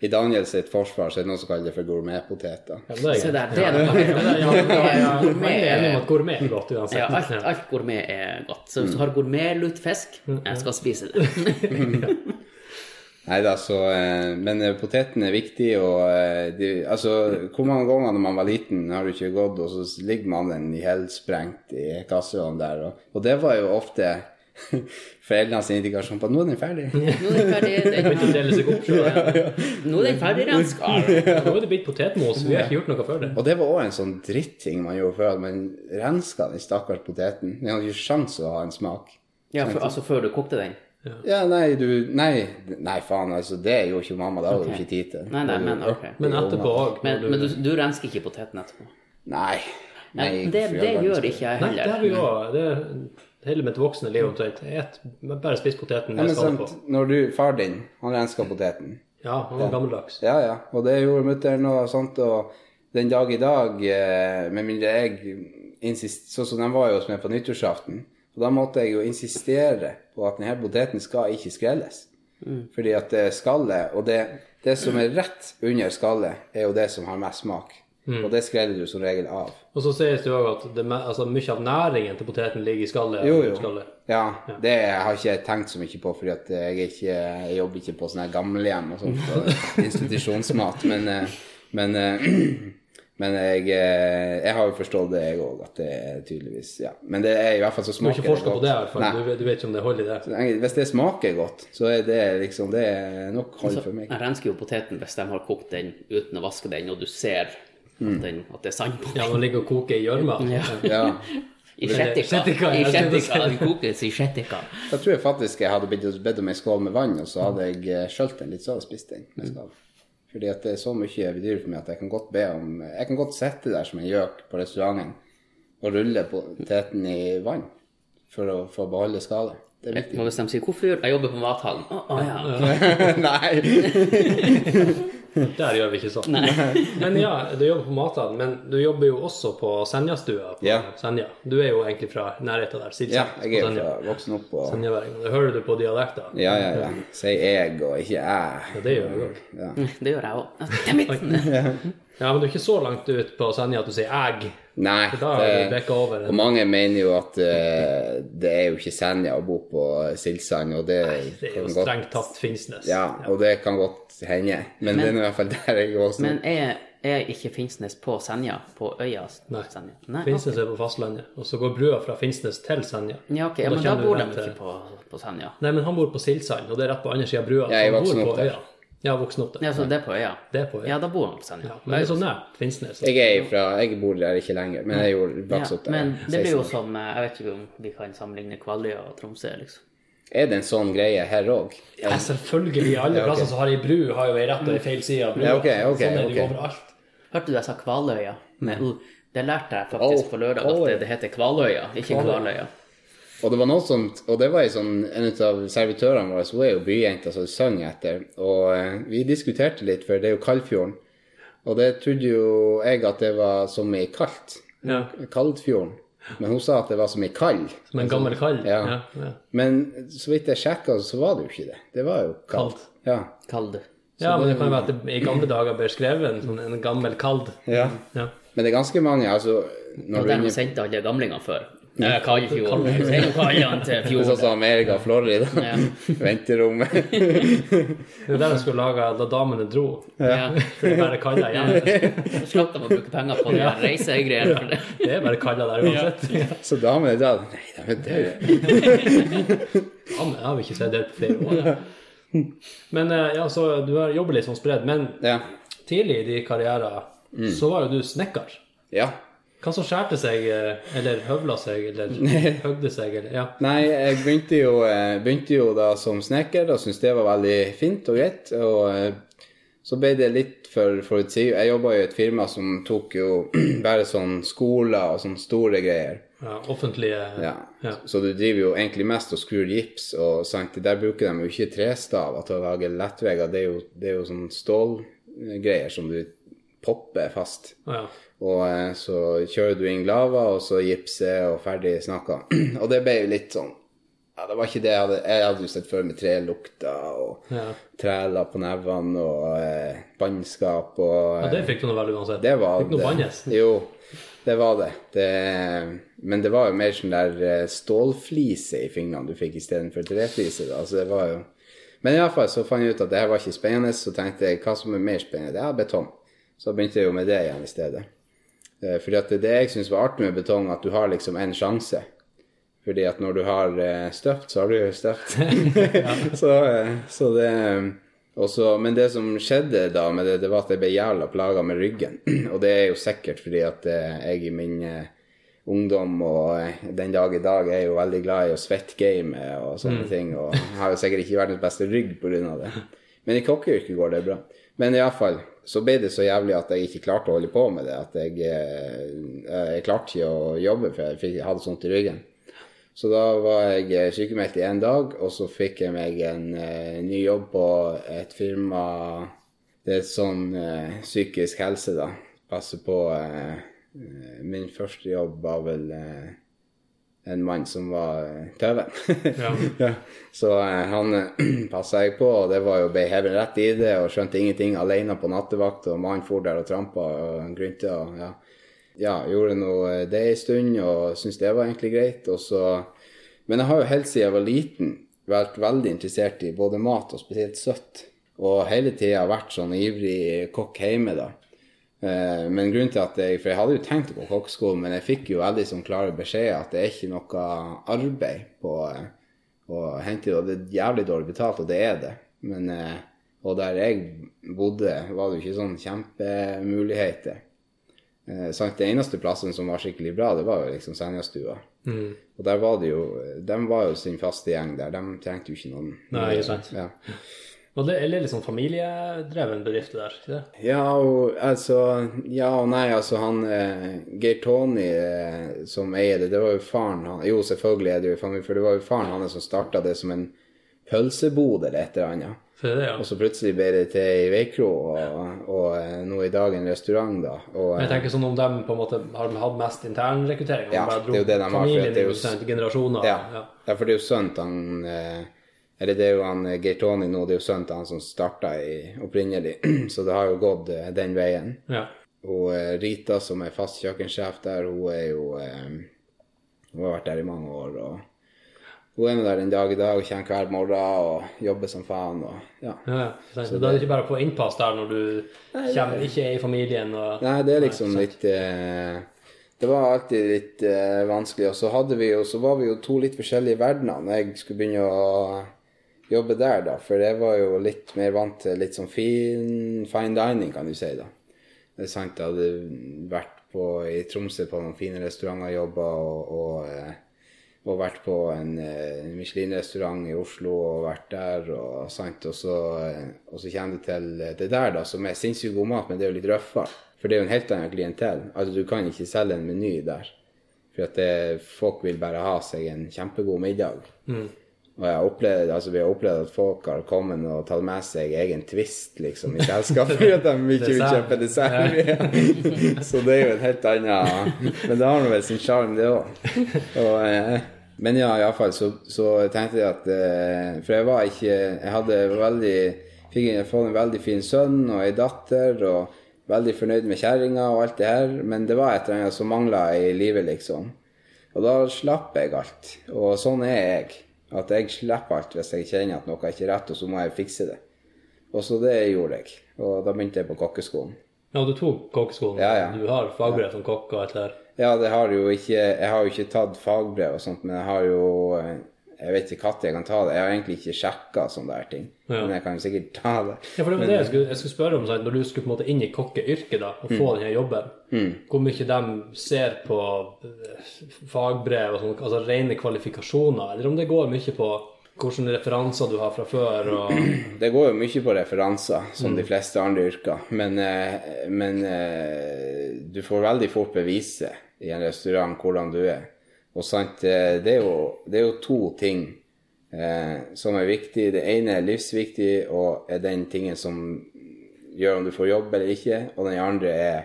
I Daniel sitt forsvar så er det noe som kaller det for gourmetpoteter. Ja, det er Se der, det er noe Ja, ja, ja, ja, ja. Gourmet er enig om at gourmet er godt uansett. Ja, alt, alt gourmet er godt. Så hvis du har gourmetlutfisk, jeg skal spise det. Nei da, så eh, Men eh, poteten er viktig, og eh, de, Altså, hvor mange ganger når man var liten, har du ikke gått, og så ligger man den i helsprengt i kasseånden der, og, og det var jo ofte foreldrenes indikasjon på at nå er den ferdig. Nå er den ferdig. Begynte å Den, dele seg opp selv. nå er den ferdig renska. Nå er det blitt potetmos. Vi har ikke gjort noe før det. Og det var òg en sånn dritting man gjorde før, at man renska den stakkars poteten. Den hadde ikke sjans å ha en smak. Ja, for, altså før du kokte den? Ja, nei, du Nei, nei faen, altså, det gjorde jo mamma. det hadde du ikke tid til. Nei, nei, men du ok. Men etterpå òg. Men, men du, du rensker ikke poteten etterpå? Nei. Nei, det, det all gjør ikke jeg heller. Nei, det har vi òg. Det er hele mitt voksne liv omtrent. Bare spis poteten Ja, men skade på. sant, når du, far din, han renska poteten. Ja, han var gammeldags. Ja, ja, og det gjorde mutter'n og sånt, og den dag i dag, eh, med mindre jeg insist, sånn som de var jo hos meg på nyttårsaften, og da måtte jeg jo insistere på at denne poteten skal ikke skrelles. Fordi at det skallet, og det, det som er rett under skallet, er jo det som har mest smak. Og det skreller du som regel av. Og så sies det jo også at det, altså, mye av næringen til poteten ligger i skallet. Jo, jo. skallet. Ja, det har jeg ikke tenkt så mye på, fordi at jeg, ikke, jeg jobber ikke på sånne gamlehjem og sånt, og institusjonsmat, men, eh, men, eh, men jeg, eh, jeg har jo forstått det, jeg òg, at det er tydeligvis Ja. Men det er i hvert fall så smaker det godt. Du har ikke forska på det, i hvert fall. Du, vet- du vet ikke om det holder i det. Så Hvis det smaker godt, så er det liksom Det er nok hold for meg. Jeg rensker jo poteten hvis de har kokt den uten å vaske den, og du ser at, den, at det er sand på den. Ja, den ligger og koker i gjørma. Ja. Ja. I. Skjettika, I sjettika. Den kokes i sjettika. Da tror jeg faktisk jeg hadde bedt om en skål med vann, og så hadde jeg eh, skjølt den litt, så hadde jeg spist den med skall. Fordi at det er så mye bedyr for meg at jeg kan godt be om Jeg kan godt sitte der som en gjøk på restauranten og rulle poteten i vann for å få beholde skallet. Det er viktig. Jeg må bestemme seg 'hvorfor jeg jobber på mathallen'? Å, oh, ja. Nei! Der gjør vi ikke sånn. Men ja, du jobber på mathallen, men du jobber jo også på Senjastua på Ja. Senja. Du er jo egentlig fra nærheten der. Silsand Ja, jeg er jo fra voksen opp på Senjaværingen. Det hører du på dialekter. Ja, ja, ja. Sier jeg og ikke jeg. Ja, det gjør jeg òg. Ja. Det gjør jeg òg. Det mitt. Ja, men du er ikke så langt ut på Senja at du sier 'æg'. Nei, Da det, over. og mange mener jo at uh, det er jo ikke Senja å bo på Silsand, og det, Det er jo strengt tatt Finnsnes. Ja, og det kan godt hende. Men, det er i hvert fall der jeg går. Men er, er ikke Finnsnes på Senja? På øya Nei. Senja? Nei Finnsnes er på fastlandet, og så går brua fra Finnsnes til Senja. Ja, ok, ja, men da da bor de ikke på, på Senja. Nei, men han bor på Silsand, og det er rett på andre sida av brua. Jeg så han bor opp på der. Ja, voksen opp der. Ja, så det er på øya? Det er på øya. Ja, da bor han på Senja. Ja, men det er så nært Finnsnes. Jeg er ifra, jeg bor der ikke lenger, men jeg er jo vokst opp der. men det blir jo som eh, Jeg vet ikke om vi kan sammenligne Kvaløya og Tromsø, liksom. Er det en sånn greie her òg? Ja, selvfølgelig. Alle Ja, plasser som har ei bru, har jo ei rett og ei feil side av brua. Ja, okay, ok, sånn er det jo ok. overalt. Hørte du jeg sa Kvaløya? Med Det lærte jeg faktisk oh, på lørdag, at det, det heter Kvaløya, ikke Kvaløya. Og det var noe som, og det var en, sånn, en av servitørene våre, hun er jo byjenta som sang etter, og eh, vi diskuterte litt, for det er jo Kaldfjorden. Og det trodde jo jeg at det var som i kaldt. Ja. Kaldfjorden. Men hun sa at det var som i kald. Som en gammel kall. Ja. Ja, ja. Men så vidt jeg sjekka, så var det jo ikke det. Det var jo kaldt. Kaldt. Ja. Kald. ja, men det kan jo være at det i gamle dager ble skrevet en, sånn, en gammel kald. ja. Ja. Men det er ganske mange, altså når Og du er den inne sendte alle gamlingene før. Ja, Kaldfjorden. Send kallene til Det er sånn fjorden. som Amerika og Florida. Ja. Venterommet. Det er der de skulle lage da damene dro. Ja. For det er bare kalla igjen. Så slapp de å bruke penger på de reisegreiene. Ja. det. Er bare kalla der uansett. Så damene er døde. Nei, de er døde. Ja, har vi ikke sett det på flere år. Men eh, ja, så du har jobbet litt sånn spredd. Men Ja. tidlig i din karriere så var jo du snekker. ja. Hva som skjærte seg, eh, eller høvla seg, eller høgde seg, eller ja. Nei, jeg begynte jo, eh, begynte jo da som snekker og syntes det var veldig fint og greit. Og eh, så ble det litt for forutsigbart. Jeg jobba i et firma som tok jo bare sånn skoler og sånne store greier. ja offentlige Ja. Ja. Så du driver jo egentlig mest og skrur gips, og sant, der bruker de jo ikke trestaver til å lage lettvegger. Det er jo, det er jo sånn stålgreier som du popper fast. Ja. Og eh, så kjører du inn glava, og så gipse, og ferdig snakka. og det ble jo litt sånn Ja, det var ikke det jeg hadde Jeg hadde jo sett før med trelukter og Ja. træler på nevene og eh, bannskap og ja, det fikk du nå vel uansett. det var Fikk noe bannes. Jo, det var det. det. Men det var jo mer sånn der eh, stålflise i fingrene du fikk istedenfor treflise. da, så det var jo... Men iallfall så fant jeg ut at det her var ikke spennende, så tenkte jeg hva som er mer spennende? Det er betong. Så begynte jeg jo med det igjen i stedet. Eh, Fordi at det, det jeg syns var artig med betong, at du har liksom en sjanse. Fordi at når du har eh, støpt, så har du jo støpt. så, eh, så det også, Men det som skjedde da med det, det var at jeg ble jævla plaga med ryggen. Og det er jo sikkert fordi at jeg i min ungdom og den dag i dag er jo veldig glad i å svettgame og sånne ting. Og har jo sikkert ikke verdens beste rygg pga. det. Men i kokkeyrket går det bra. Men iallfall så ble det så jævlig at jeg ikke klarte å holde på med det. At jeg, eh, jeg klarte ikke å jobbe, for jeg, fikk, hadde sånt i ryggen. Så da var jeg eh, sykemeldt i én dag, og så fikk jeg meg en uh, ny jobb på et firma Det er sånn uh, psykisk helse, da. Passe på eh, Min første jobb var vel en mann som var eh, tøven. Ja. Ja. Så eh, han passa jeg på, og det var jo ble hevet rett i det, og skjønte ingenting alene på nattevakt, og mannen for der og trampa og grynta. og Ja. ja, gjorde nå eh, det en stund, og syntes det var egentlig greit. Så Men jeg har jo helt siden jeg var liten vært veldig interessert i både mat og spesielt søtt. Og hele tida vært sånn ivrig kokk hjemme, da. Eh, Men grunnen til at jeg For jeg hadde jo tenkt å gå kokkeskolen, men jeg fikk jo veldig sånn klare beskjeder at det er ikke noe arbeid på eh, å hente det, og det er jævlig dårlig betalt, og det er det. Men eh, Og der jeg bodde, var det jo ikke sånn kjempemuligheter. Sant? Det eneste plassen som var skikkelig bra, det var jo liksom Senjastua. Mm. Og der var det jo De var jo sin faste gjeng der. De trengte jo ikke noen Nei, ikke sant. Ja. Og det er litt sånn familiedreven bedrift der, ikke det? Ja, og altså Ja og nei, altså han eh, Geir Tony eh, som eier det, det var jo faren han Jo, selvfølgelig er det jo familie, for det var jo faren hans som starta det som en pølsebod eller et eller annet. For det, ja. Og så plutselig ble det til ei veikro, og, og og, nå i dag en restaurant, da. Og, Men jeg eh, tenker sånn om de på en måte har hatt mest internrekruttering. Ja, de det er jo det de har, Familien det i generasjoner. ja. ja. ja, for det er jo sønnen han eh, Eller det er jo han eh, Geir Tony nå, det er jo sønnen til han som starta opprinnelig, så det har jo gått eh, den veien. ja. Og eh, Rita, som er fast kjøkkensjef der, hun er jo Hun har vært der i mange år. og Hun er med der en dag i dag, kommer hver morgen og jobber som faen. og ja. Ja, ja. så Da er det ikke bare å få innpass der når du kommer, ikke er i familien og Nei, det er liksom nei, litt eh, Det var alltid litt eh, vanskelig. Og så hadde vi jo, så var vi jo to litt forskjellige verdener når jeg skulle begynne å jobbe der, da. For jeg var jo litt mer vant til litt sånn fin fine dining, kan du si, da. Det er sant, jeg hadde vært på, i Tromsø på noen fine restauranter, jobba og, og, og vært på en Michelin-restaurant i Oslo og vært der, og, sant, og, så, og så kommer du til det der, da, som er sinnssykt god mat, men det er jo litt røffere. For det er jo en helt annen klientell. Altså, du kan ikke selge en meny der. For at det, folk vil bare ha seg en kjempegod middag. Og jeg opplevde, altså vi har opplevd at folk har kommet og tatt med seg egen twist liksom, i selskapet for at de ikke vil kjøpe dessert. Så det er jo en helt annen Men det har nå vel sin sjarm, det òg. Men ja, iallfall så, så tenkte jeg at eh, For jeg var ikke Jeg hadde veldig Fikk jeg fått en veldig fin sønn og ei datter, og veldig fornøyd med kjerringa og alt det her, men det var et eller annet som mangla i livet, liksom. Og da slapp jeg alt. Og sånn er jeg. At jeg slipper alt hvis jeg kjenner at noe er ikke rett, og så må jeg fikse det. Og så det gjorde jeg. Og da begynte jeg på kokkeskolen. Ja, du tok kokkeskolen. Ja, ja. Du har fagbrev som kokk og alt det der. Ja, det har jo ikke Jeg har jo ikke tatt fagbrev og sånt, men jeg har jo Jeg vet ikke når jeg kan ta det. Jeg har egentlig ikke sjekka sånne der ting. Ja. Men jeg kan jo sikkert ta det. Ja, for det var det jeg skulle, jeg skulle spørre om, sant, når du skulle på en måte inn i kokkeyrket da, og Mm. få denne jobben, hvor mye de ser på eh, fagbrev og sånn, altså rene kvalifikasjoner, eller om det går mye på hvilke referanser du har fra før, og Det går jo mye på referanser, som de fleste andre yrker. Men, eh, men eh, du får veldig fort bevise i en restaurant hvordan du er. Og sant, eh, det er jo, det er jo to ting eh, som er viktig. Det ene er livsviktig og er den tingen som gjør om du får jobb eller ikke. Og den andre er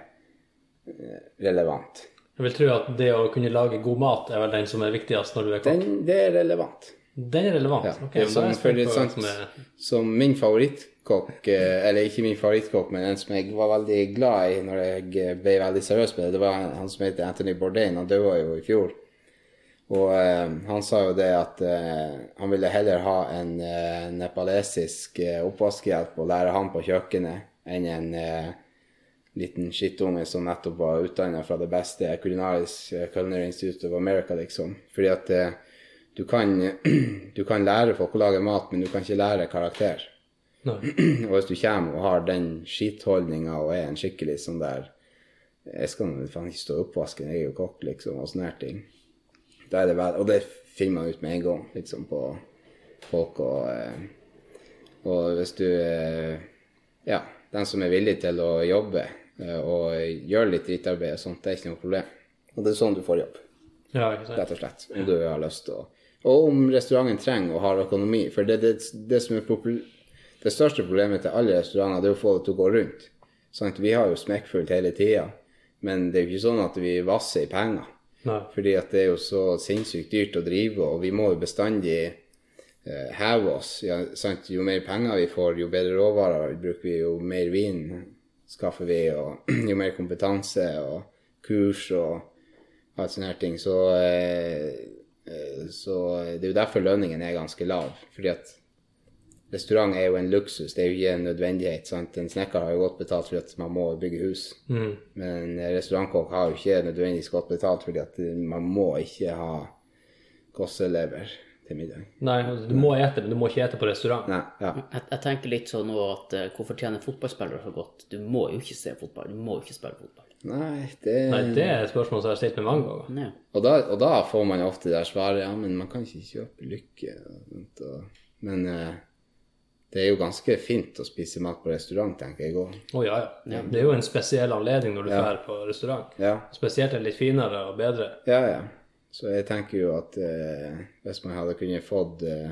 eh, relevant. jeg vil tro at det å kunne lage god mat er vel den som er viktigst når du er kokk. Den, det er relevant. Den er relevant. Ja, Ok, det men da som, er sant, som er... som min favorittkokk, eh, eller ikke min favorittkokk, men en som jeg var veldig glad i når jeg ble veldig seriøs med det, det var han han som heter Anthony Bourdain. Han døde jo i fjor. Og eh, han sa jo det at eh, han ville heller ha en eh, nepalesisk eh, oppvaskhjelp og lære han på kjøkkenet enn en eh, liten skittunge som nettopp var utdanna fra det beste Culinaris Culinary Institute of America, liksom. Fordi at eh, du kan, du kan lære folk å lage mat, men du kan ikke lære karakter. Nei. Og hvis du kommer og har den skitholdninga og er en skikkelig sånn der Jeg skal nå faen ikke stå i oppvasken, jeg er jo kokk, liksom, og sånne her ting. Da er det vel, og det finner man ut med en gang, liksom, på folk og eh, Og hvis du eh, Ja, den som er villig til å jobbe eh, og gjøre litt drittarbeid og sånt, det er ikke noe problem. Og det er sånn du får jobb Ja, rett og slett. Om du har lyst til å Og om restauranten trenger og har økonomi. For det, det, det som er det største problemet til alle restauranter, det er å få det til å gå rundt. Sant? Vi har jo smekkfullt hele tida, men det er jo ikke sånn at vi vasser i penger. Nei. Fordi at det er jo så sinnssykt dyrt å drive, og vi må jo bestandig eh, heve oss. Ja? Jo mer penger vi får, jo bedre råvarer bruker vi, jo mer vin skaffer vi, og jo mer kompetanse og kurs og alt sånne her ting. Så, eh, eh, så det er jo derfor lønningen er ganske lav. Fordi at restaurant er jo en luksus, det er jo ikke en nødvendighet. sant? En snekker har jo godt betalt fordi at man må bygge hus. Men en restaurantkokk har jo ikke nødvendigvis godt betalt fordi at man må ikke ha gosselever til middag. Nei, altså, du må ete, men du må ikke ete på restaurant. Nei, ja. Jeg, jeg tenker litt sånn nå at eh, hvorfor tjener fotballspillere så godt? Du må jo ikke se fotball, du må jo ikke spille fotball. Nei, det, Nei, det er et spørsmål som jeg har stilt meg mange ganger. Ja. Og, da, og da får man ofte det svaret ja, men man kan ikke kjøpe lykke. Og, og, men eh, det er jo ganske fint å spise mat på restaurant, tenker jeg òg. Å ja, ja. Det er jo en spesiell anledning når du drar på restaurant. Ja. Spesielt er det litt finere og bedre. ja, ja. Så jeg tenker jo at eh, hvis man hadde kunnet fått eh,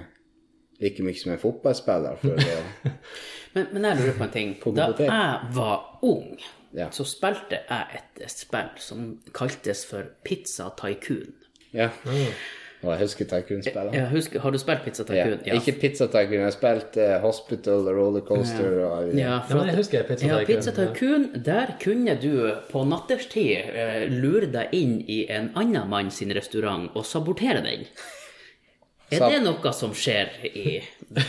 like mye som en fotballspiller for å Men, men jeg lurer på en ting. På Da jeg var ung, Ja. så spilte jeg et spill som kaltes for Pizza Tycoon. Ja. Og jeg husker Tycoon-spillene. Ja, husker, har du spilt Pizza Ja. ja. Ikke Pizza Tycoon, jeg har spilt uh, Hospital, Rollercoaster og Ja, Ja, for men jeg husker Pizza ja, Tycoon, Pizza ja. Tycoon, der kunne du på natterstid uh, lure deg inn i en annen mann sin restaurant og sabotere den. Er Sab- det noe som skjer i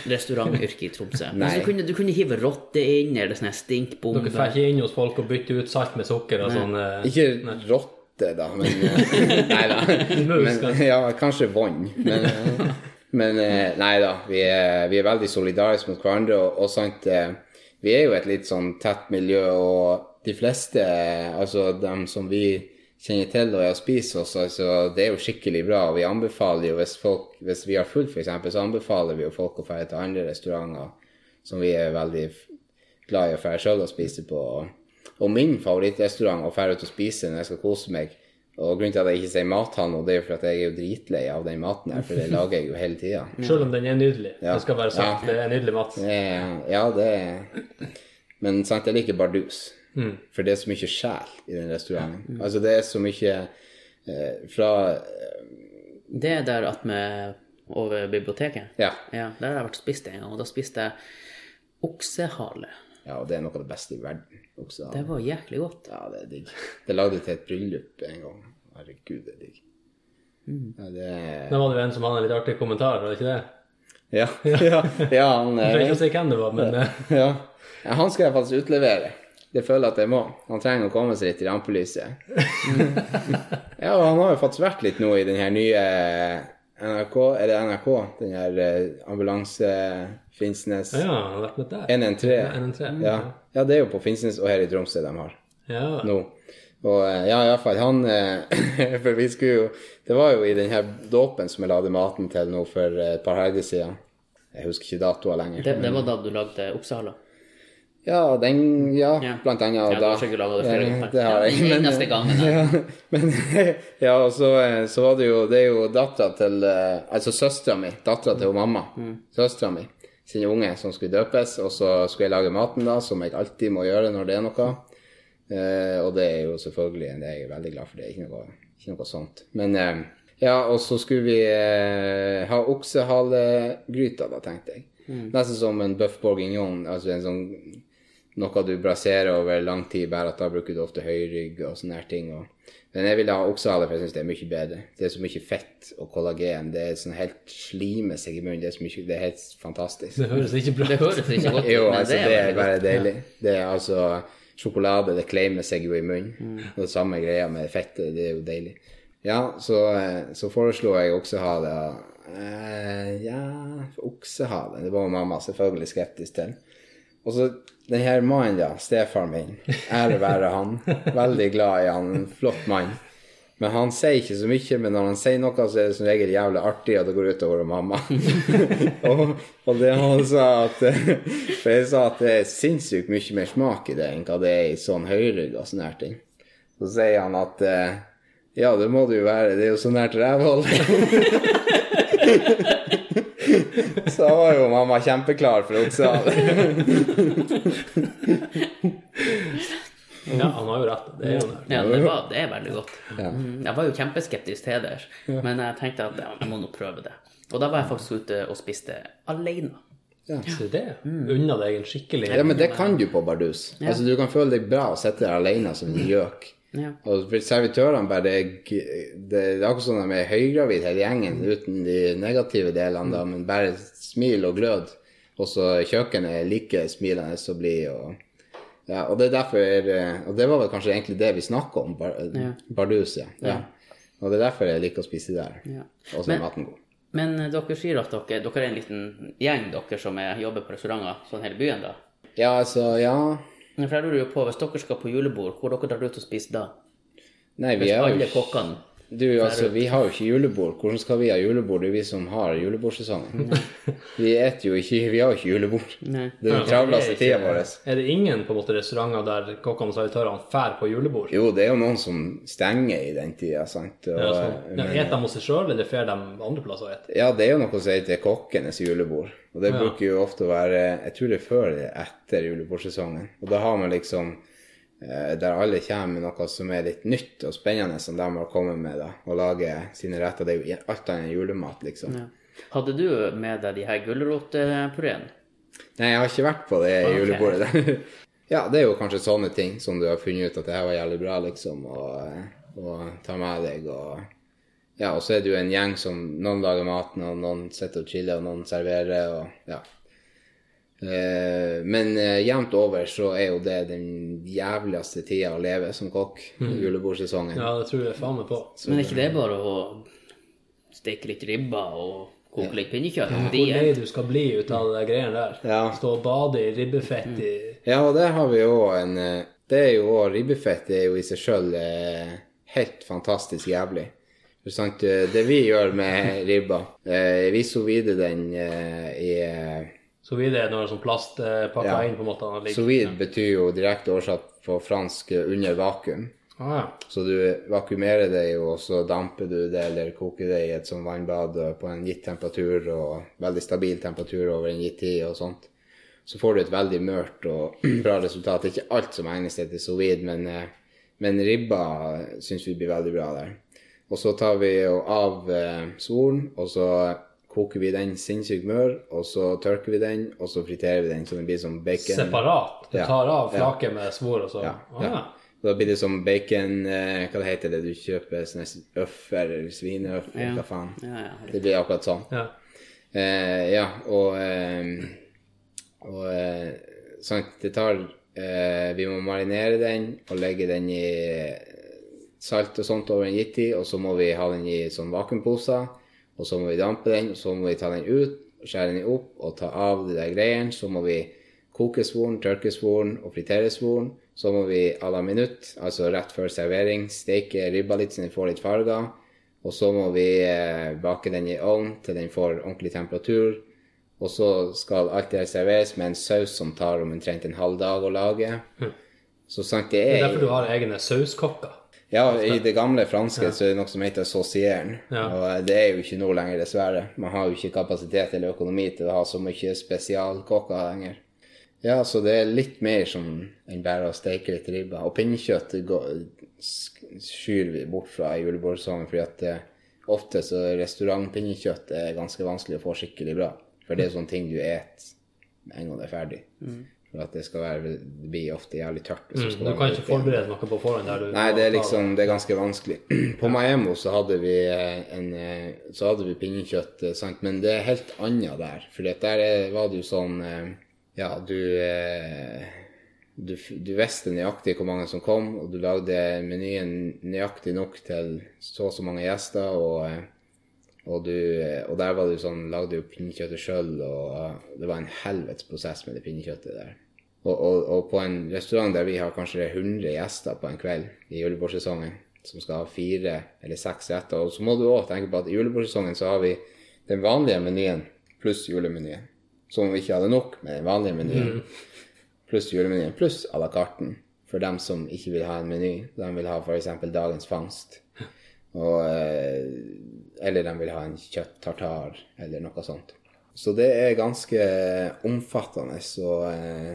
restaurantyrket i Tromsø? Nei. Altså, du, kunne, du kunne hive rotter inn, eller sånne stinkbomber. Dere får ikke inn hos folk og bytte ut salt med sukker og sånn. eh, Ikke rotte, da, men eh, Nei da. Men, ja, kanskje vann. Men, eh, men eh, nei da. Vi er, vi er veldig solidariske mot hverandre, og, og sant Vi er jo et litt sånn tett miljø, og de fleste, altså dem som vi kjenner til og er og spiser hos, altså det er jo skikkelig bra. Og vi anbefaler jo, hvis folk, hvis vi har fullt f.eks., så anbefaler vi jo folk å dra til andre restauranter som vi er veldig glad i å dra sjøl og spise på. Og min favorittrestaurant å dra ut og spise når jeg skal kose meg Og grunnen til at jeg ikke sier mathall nå, det er jo for at jeg er jo dritlei av den maten her, for det lager jeg jo hele tida. Selv om den er nydelig. Ja. Det skal være sagt. Ja. Det er nydelig mat. Ja, det er Men sant, jeg liker bardus. For det er så mye sjel i den restauranten. Altså, det er så mye eh, fra Det er der attmed over biblioteket? Ja. ja. Der har jeg vært og spist en gang, og da spiste jeg oksehale. Ja, og det er noe av det beste i verden. Også. Det var jæklig godt. Ja, det er digg. Det lagde jeg til et bryllup en gang. Herregud, det er digg. Ja, det Da var det jo en som hadde en litt artig kommentar, var det ikke det? Ja, ja, ja han Jeg trenger eh, ikke å si hvem det var, men eh, ja. ja, han skal jeg faktisk utlevere. Det føler jeg at jeg må. Han trenger å komme seg litt i rampelyset. ja, og han har jo faktisk vært litt nå i den her nye NRK, er det NRK? Den her eh, ambulanse Finnsnes ja, han har vært med der. 113. 113. Ja. ja, det er jo på Finnsnes og her i Tromsø de har Ja. nå. Og eh, ja, iallfall han eh, For vi skulle jo Det var jo i den her dåpen som jeg lagde maten til nå for et par helger siden. Jeg husker ikke datoer lenger. Det, det var da du lagde oksehale? Ja, den Ja, Ja. blant annet. Ja, da, har ikke flere ganger. Det har jeg. Men, eneste gangen. Ja, men, ja, og så, eh, så var det jo Det er jo dattera til eh, Altså søstera mi. Dattera til mamma. Mm. Søstera mi sin unge som skulle døpes, og så skulle jeg lage maten, da, som jeg alltid må gjøre når det er noe. Eh, og det er jo selvfølgelig det er jeg veldig glad for. Det er ikke noe, ikke noe sånt. Men eh, ja, og så skulle vi eh, ha oksehalegryta, da, tenkte jeg. Nesten som en bøff bourguignon, altså en sånn noe du braserer over lang tid, bare at da bruker du ofte høyrygg og sånne her ting. Og, men jeg vil ha oksehale, for jeg syns det er mye bedre. Det er så mye fett og kollagen. Det er sånn helt slimer seg i munnen. Det er, så mye, det er helt fantastisk. Det høres ikke bra Det høres ikke godt ut, Jo, altså, det er bare deilig. Det er altså sjokolade, det kleimer seg jo i munnen. Mm. Og det samme greia med fettet, det er jo deilig. Ja, så, eh, så foreslo jeg oksehale. Eh, ja, oksehale, det var mamma selvfølgelig skeptisk til. Og så den her mannen, da, stefaren min, ære være han, veldig glad i han, en flott mann. Men han sier ikke så mye, men når han sier noe, så er det som regel jævlig artig, og det går utover mamma. og, og det han sa at For jeg sa at det er sinnssykt mye mer smak i det enn hva det er i sånn høyrygg og sånne her ting. Så sier han at eh, ja, det må det jo være, det er jo så nært rævhold. så da var jo mamma kjempeklar for oksehale. Ja, han har jo rett. Det er jo. Ja, det, var, det er veldig godt. Ja. Mm, Jeg var jo kjempeskeptisk til det, men jeg tenkte at ja, jeg må nå prøve det. Og da var jeg faktisk ute og spiste alene. Så det unna deg en skikkelig Ja, men det kan du på Bardus. Altså, du kan føle deg bra og sitte der alene som en gjøk. Ja. Og servitørene bare det, det er akkurat sånn at de er høygravid hele gjengen, uten de negative delene, da, men bare smil og glød. Og så kjøkkenet er like smilende og blid. Og, ja, og det er derfor eh, Og det var vel kanskje egentlig det vi snakka om, bar, Bardus, ja. ja. Og det er derfor jeg liker å spise der. Ja. Og så er maten god. Men eh, dere sier at dere, dere er en liten gjeng dere som er, jobber på restauranter sånn hele byen, da? Ja, altså, ja For jeg lurer jo på, Hvis dere skal på julebord, hvor dere drar ut og spiser da? Nei, vi Hvis er alle kokkene Du, altså, vi har jo ikke julebord. Hvordan skal vi ha julebord? Det er vi som har julebordsesongen. Vi eter jo ikke Vi har jo ikke julebord. Nei. Det er den travleste tida vår. Er det ingen på en måte restauranter der kokkene og servitørene drar på julebord? Jo, det er jo noen som stenger i den tida, sant. Og, Ja, sånn. ja, men, Eter de hos seg sjøl, eller drar de andre plasser og eter? ja, det er jo noe som heter kokkenes julebord. Og det bruker jo ofte å være Jeg tror det er før eller etter julebordsesongen. Og da har man liksom eh, der alle kommer med noe som er litt nytt og spennende som de har kommet med, da, og lager sine retter. Det er jo alt annet enn julemat, liksom. Ja. Hadde du med deg de her gulrotpureene? Nei, jeg har ikke vært på det julebordet ja, det er jo kanskje sånne ting som du har funnet ut at det her var jævlig bra, liksom, og, og ta med deg, og ja, og så er det jo en gjeng som noen lager maten, og noen sitter og chiller, og noen serverer, og ja. Eh, men eh, jevnt over så er jo det den jævligste tida å leve som kokk, julebordsesongen. Ja, det tror jeg faen meg på. Men er ikke det bare å steke litt ribba og koke litt pinnekjøtt? De Hvor lei du skal bli ut av de greiene der. Ja. Stå og bade i ribbefett i Ja, og der har vi jo en eh, Det er jo Ribbefett er jo i seg sjøl helt fantastisk jævlig. For sant, det vi gjør med ribba eh, Vi sovide vide den eh, i eh, er videre når sånn plast eh, pakka Ja. inn på en måte. Like. Sous vide betyr jo direkte oversatt på fransk eh, under vakuum. Ah, ja. Så du vakuumerer det jo, og så damper du det eller koker det i et sånt vannbad eh, på en gitt temperatur og veldig stabil temperatur over en gitt tid og sånt. Så får du et veldig mørkt og bra resultat. Det er ikke alt som egner seg til sous vide, men, eh, men ribba syns vi blir veldig bra der. Og så tar vi jo av eh, svoren, og så koker vi den sinnssykt mør, og så tørker vi den, og så friterer vi den så den blir som bacon. Separat. Du tar av Ja. med svor, og så Ja, ah, ja. Da blir det som bacon eh, Hva det heter det du kjøper? Øffer eller svineøff? Ja. hva faen. ja, ja. Det blir akkurat sånn. ja. Eh, ja, og eh, Og sant, det tar eh, Vi må marinere den og legge den i salt og sånt over en gitt tid, og så må vi ha den i sånn vakuumposer, og så må vi dampe den, og så må vi ta den ut, skjære den opp og ta av de der greiene, så må vi koke svoren, tørke svoren og fritere svoren, så må vi à la minutt, altså rett før servering, steke ribba litt så den får litt farger, og så må vi eh, bake den i ovn til den får ordentlig temperatur, og så skal alt det serveres med en saus som tar omtrent en halv dag å lage. Så sant det Det er er derfor du har egne sauskokker. Ja, i det gamle franske så er det noe som heter saucieren. Ja. Og eh, det er jo ikke noe lenger, dessverre. Man har jo ikke kapasitet eller økonomi til å ha så mye spesialkokker lenger. Ja, så det er litt mer som enn bare å steke litt ribba. Og pinnekjøtt skyr vi bort fra i julebordsesongen, fordi at det, ofte så restaurantpinnekjøtt er ganske vanskelig å få skikkelig bra. For det er sånne ting du et en gang det er ferdig. For at det skal være, det blir ofte jævlig tørt. Mm, du kan ikke forberede noe på forhånd der du Nei, det er liksom det er ganske vanskelig. På Maemmo så hadde vi eh, en eh, Så hadde vi pinnekjøtt, eh, sant, men det er helt annet der. For der er, var det jo sånn Ja, du du, du visste nøyaktig hvor mange som kom, og du lagde menyen nøyaktig nok til så og så mange gjester, og, og, du, og der var du sånn, lagde du pinnekjøttet sjøl, og det var en helvetes prosess med det pinnekjøttet der. Og, og, og på en restaurant der vi har kanskje 100 gjester på en kveld i julebordsesongen, som skal ha fire eller seks retter, og så må du òg tenke på at i julebordsesongen så har vi den vanlige menyen pluss julemenyen. Som om vi ikke hadde nok med den vanlige menyen pluss julemenyen pluss à la carten for dem som ikke vil ha en meny. De vil ha f.eks. dagens fangst. Og, eh, eller de vil ha en kjøtt tartar eller noe sånt. Så det er ganske omfattende. Og eh,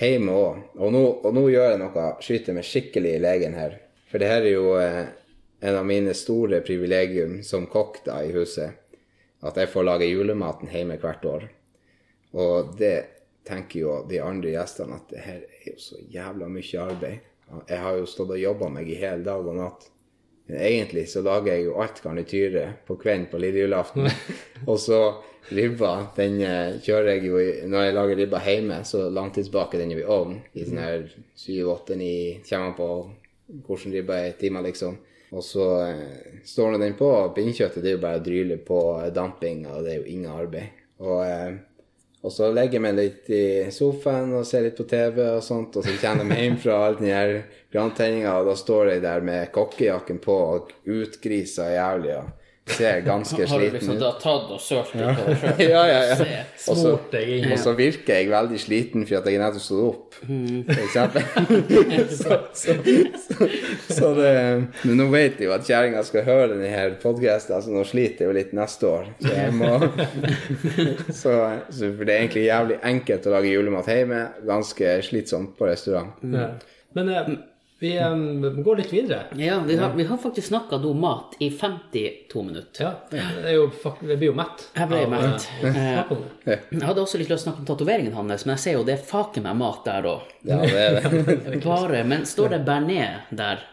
hjemme òg. Og, og nå gjør jeg noe, skyter meg skikkelig i legen her. For det her er jo eh, en av mine store privilegium som kokk da i huset. At jeg får lage julematen hjemme hvert år. Og det tenker jo de andre gjestene at det her er jo så jævla mye arbeid. Jeg har jo stått og jobba meg i hele dag og natt. Men egentlig så lager jeg jo alt garnityret på kvelden på lille julaften. og så ribba, den eh, kjører jeg jo i Når jeg lager ribba hjemme, så langtidsbaker den jo i ovn. I sånn her syv, åtte, ni Kommer an på hvordan ribba er i timer, liksom. Og så eh, står nå den på. og Pinnekjøttet det er jo bare å dryle på damping, og det er jo ingen arbeid. Og eh, og så legger jeg meg litt i sofaen og ser litt på TV og sånt, og så kommer jeg hjem fra all den her og da står jeg der med kokkejakken på og utgrisa jævlig og ser ganske sliten. Har du liksom da tatt og sølt litt på deg sjøl? Ja, ja, ja. Og så, og så virker jeg veldig sliten for at jeg nettopp stod opp, Mm. for eksempel. så, så, så, så det Men nå vet jeg jo at kjerringa skal høre denne her podkasten, altså nå sliter jeg jo litt neste år. Så jeg må så, så For det er egentlig jævlig enkelt å lage julemat hjemme. Ganske slitsomt på restaurant. Ja. Men eh, vi um, går litt videre. Ja, vi har, vi har faktisk snakka om mat i 52 minutter. Ja, det er jo, jeg blir jo mett. Jeg ble av, mett. eh, det. Jeg hadde også litt lyst til å snakke om tatoveringen hans, men jeg ser jo det er faken meg mat der òg. Ja, det er det. Bare, men står det bearnés der?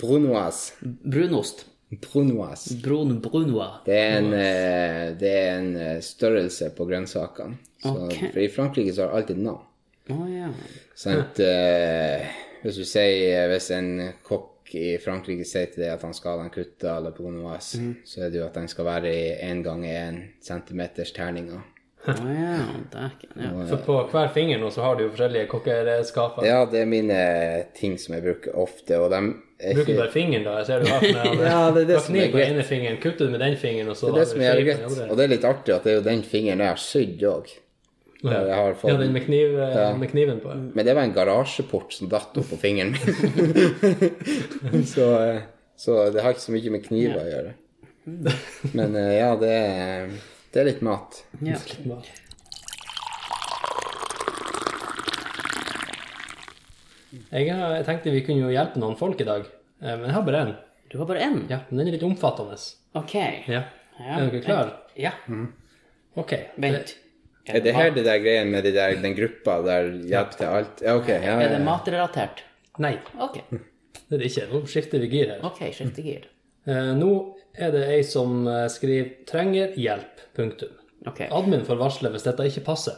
Brunoise. Brunost? Brunoise. Brun brunois? Det er en, eh, det er en eh, størrelse på grønnsakene. Okay. For i Frankrike så har alltid navn. Å ja. Sant? Eh, hvis du sier Hvis en kokk i Frankrike sier til deg at han skal ha en kutta eller mm. så er det jo at den skal være i én gang én centimeters terninger. Oh, ja. Ja. For på hver finger nå så har du jo forskjellige kokkeredskaper. Ja, det er mine ting som jeg bruker ofte, og dem er Bruker du bare fingeren, da? Jeg ser du har med Ja, det er det som er på greit. ene fingeren, kutter du med den fingeren, og så Det er det som er greit. Og det er litt artig at det er jo den fingeren jeg har sydd òg. Ja, jeg har fått- ja, den med, kniv, eh, Ja. med kniven på. Men det var en garasjeport som datt opp på fingeren min. så, eh, så det har ikke så mye med kniver å gjøre. Men eh, ja, det er, det er litt mat. Ja. Jeg, har- jeg tenkte vi kunne jo hjelpe noen folk i dag, men jeg har bare én. Du har bare én? Ja, men den er litt omfattende. OK. Ja. Ja, Er dere klare? Ja. Ok. Vent. Er det her det der greien med de der, den gruppa der hjelp til alt? Ja, ok. Ja, Er det ja. matrelatert? Nei, OK. det er det ikke. Nå skifter vi gir her. ok, skifter gir. Eh, nå er det ei som eh, skriver 'trenger hjelp'. Punktum. Okay. Admin får varsle hvis dette ikke passer.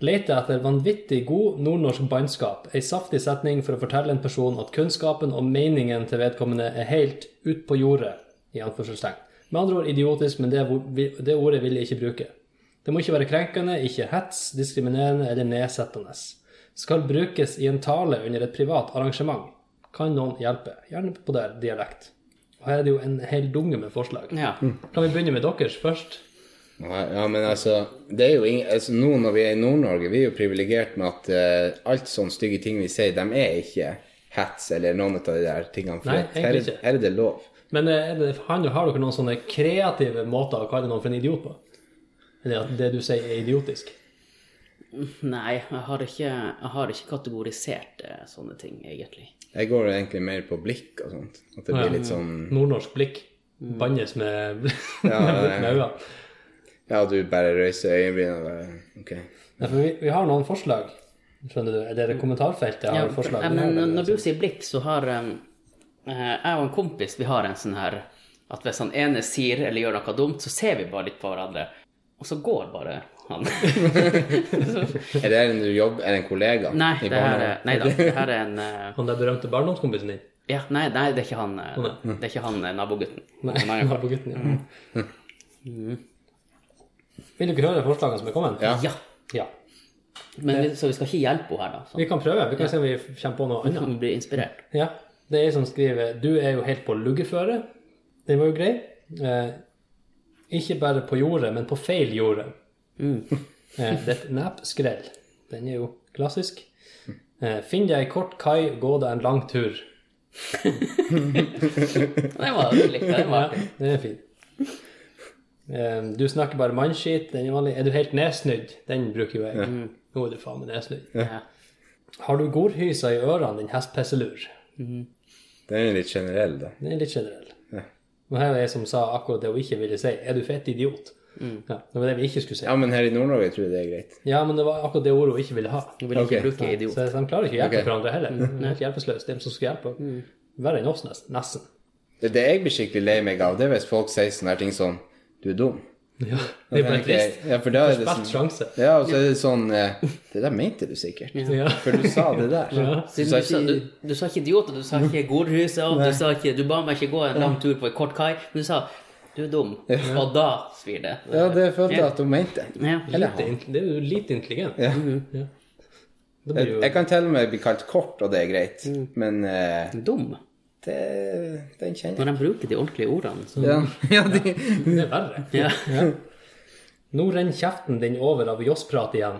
Leter etter vanvittig god nordnorsk bannskap. Ei saftig setning for å fortelle en person at kunnskapen og meningen til vedkommende er helt ut på jordet. i anførselstegn. Med andre ord idiotisk, men det, det ordet vil jeg ikke bruke. Det må ikke være krenkende, ikke hets, diskriminerende eller nedsettende. Skal brukes i en tale under et privat arrangement. Kan noen hjelpe? Gjerne på der dialekt. Og her er det jo en hel dunge med forslag. Ja. Kan vi begynne med deres først? Ja, ja, men altså, det er jo ingen, altså Nå når vi er i Nord-Norge, vi er jo privilegert med at uh, alt sånne stygge ting vi sier, de er ikke hets eller noen av de der tingene. For Nei, her, er- her er det lov. Men eh, er det, han, har dere noen sånne kreative måter å kalle noen for en idiot på? Eller at det du sier er idiotisk? Nei, jeg har ikke, jeg har ikke kategorisert eh, sånne ting, egentlig. Jeg går egentlig mer på blikk og sånt. At det blir litt sånn Nordnorsk blikk. Bannes med, Ja, med det- øynene. Ja, du bare røyser øyenbrynene og bare OK. Nei, for vi, vi har noen forslag. Skjønner du? Er det kommentarfeltet jeg Ja, har forslag? ja, men det, når du liksom. sier blikk, så har um, eh, jeg og en kompis vi har en sånn her at hvis han ene sier eller gjør noe dumt, så ser vi bare litt på hverandre, og så går bare han. Er det en jobb, er det en kollega? Nei, det her er, nei da, det her er en uh... Han der berømte barndomskompisen din? Ja, nei, nei, det er ikke han, eh, det er ikke han uh, nabogutten. Nei, nabogutten. Ja. Vil dere høre forslagene som er kommet? Ja. Ja, ja. men vi, så vi skal ikke hjelpe henne her, da. Vi kan prøve. Vi kan se om vi kommer på noe Så annet. hun blir inspirert. Ja. Det er ei som skriver 'Du er jo helt på luggeføre'. Den var jo grei. Eh, ikke bare på jordet, men på feil jordet. Mm. det er et nepskrell. Den er jo klassisk. Eh, Finn deg ei kort kai, gå deg en lang tur. Den var jeg likte, den var Ja, den er fin. Eh, Du snakker bare mannskit. Den er vanlig. Er du helt nedsnudd? Den bruker jo jeg. Nå er du faen meg nedsnudd. Ja. Har du gorhysa i ørene, din hestpisselur? Den er litt generell, da. Den er litt generell. Og her er det som sa akkurat det hun ikke ville si. Er du fett idiot? Ja, det var det vi ikke skulle si. ja, men her i Nord-Norge tror jeg det er greit. Ja, men det var akkurat det ordet hun ikke ville ha. Du ville ikke Ok. bruke idiot. Så de klarer ikke å hjelpe okay. hverandre heller. De er helt hjelpeløse, de som skal hjelpe. Verre enn oss, nesten. nesten. Det, det jeg blir skikkelig lei meg av, det er hvis folk sier sånne ting som Du er dum. Ja, det er bare trist. Ja, for da er det sånn sjanse. Ja, og så er det sånn eh, Det der mente du sikkert. Ja. For du sa det der. Ja. Du Du, sa ikke du, du sa ikke idiot, og du sa ikke godhuset, og du sa ikke Du ba meg ikke gå en lang tur på en kort kai, men du sa du er dum. Og da svir det. Ja, det følte jeg at hun mente. Det er jo lite intelligent. Ja. Ja. Jeg, jo jeg kan til og med bli kalt kort, og det er greit, men uh... Dum. Det, den kjenner Når jeg. de bruker de ordentlige ordene, så Ja, ja de, det er verre. ja. Nå renner kjeften din over av jossprat igjen.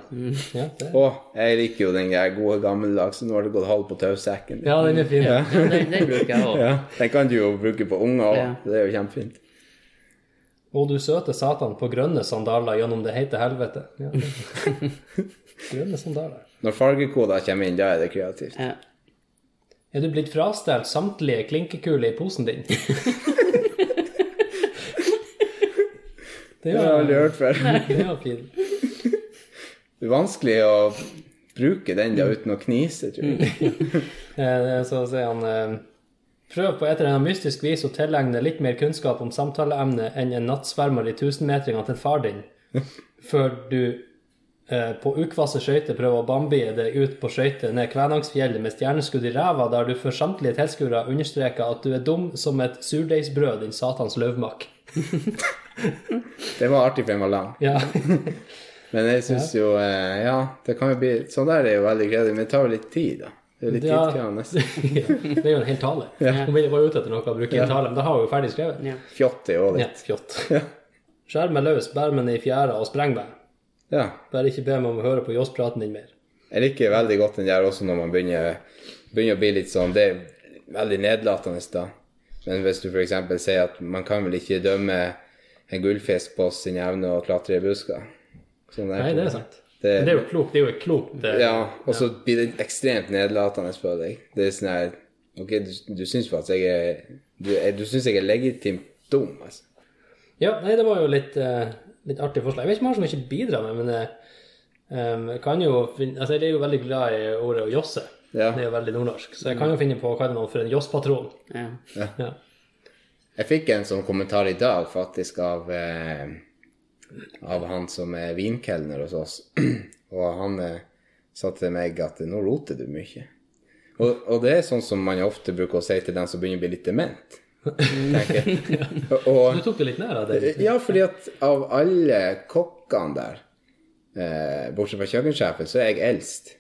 Ja, det. Å, jeg liker jo den der gode gammeldagse 'nå har det gått halv på tausekken'. ja, den er fin. ja den, den bruker jeg òg. Ja, Den kan du jo bruke på unger òg. Ja. Det er jo kjempefint. Å, du søte satan på grønne sandaler gjennom det heite helvete. Ja. grønne sandaler. Når fargekoder kommer inn, da er det kreativt. Ja. Er du blitt frastjålet samtlige klinkekuler i posen din? det har jeg aldri hørt før. det var fint. Det er vanskelig å bruke den da uten å knise, tror jeg. Eh, Så sier han eh, Prøv på et eller annet mystisk vis å tilegne litt mer kunnskap om samtaleemnet enn en nattsvermer i tusenmetringene til far din, før du på ukvasse skøyter prøver å bambie deg ut på skøyter ned Kvænangsfjellet med stjerneskudd i ræva, der du for samtlige tilskuere understreker at du er dum som et surdeigsbrød, din satans løvmakk. Det var artig, for den var lang. Ja. Men jeg syns jo eh, Ja, det kan jo bli Sånn der er jo veldig gledelig, men det tar jo litt tid, da. Det er litt Ja. tidkrevende. det er jo en hel tale. Om vi var ute etter noe å bruke i en tale, men da har vi jo ferdig skrevet. Ja. Fjott er jo Ja, litt. fjott. Ja. Skjermen løs, bærmen i fjæra og spreng meg. Ja. Bare ikke be meg om å høre på josspraten din mer. Jeg liker veldig godt den der også når man begynner, begynner å bli litt sånn Det er veldig nedlatende, da. Men hvis du f.eks. sier at man kan vel ikke dømme en gullfisk på sin evne å klatre i busker. Sånn Nei, det er sant. Det, Men det er jo klokt. Det er jo et klokt eh, Ja, og så blir det ekstremt nedlatende, føler jeg. Det er sånn her Ok, du, du syns faktisk jeg er Du, du syns jeg er legitimt dum, altså. Ja, nei, det var jo litt, eh, litt artig forslag. Jeg vet ikke om jeg har så mye å bidra med, men um, jeg kan jo finne Altså, jeg er jo veldig glad i ordet å josse. Ja. Det er jo veldig nordnorsk. Så jeg kan jo finne på å kalle noen for en josspatron. Ja. Ja. Jeg fikk en sånn kommentar i dag, faktisk, av eh, av han som er vinkelner hos oss. Og han eh, sa til meg at nå roter du mye. Og, og det er sånn som man ofte bruker å si til den som begynner å bli litt dement. Tenker jeg. Og, Du tok det litt nær av det. ja, fordi at av alle kokkene der, eh, bortsett fra kjøkkensjefen, så er jeg eldst.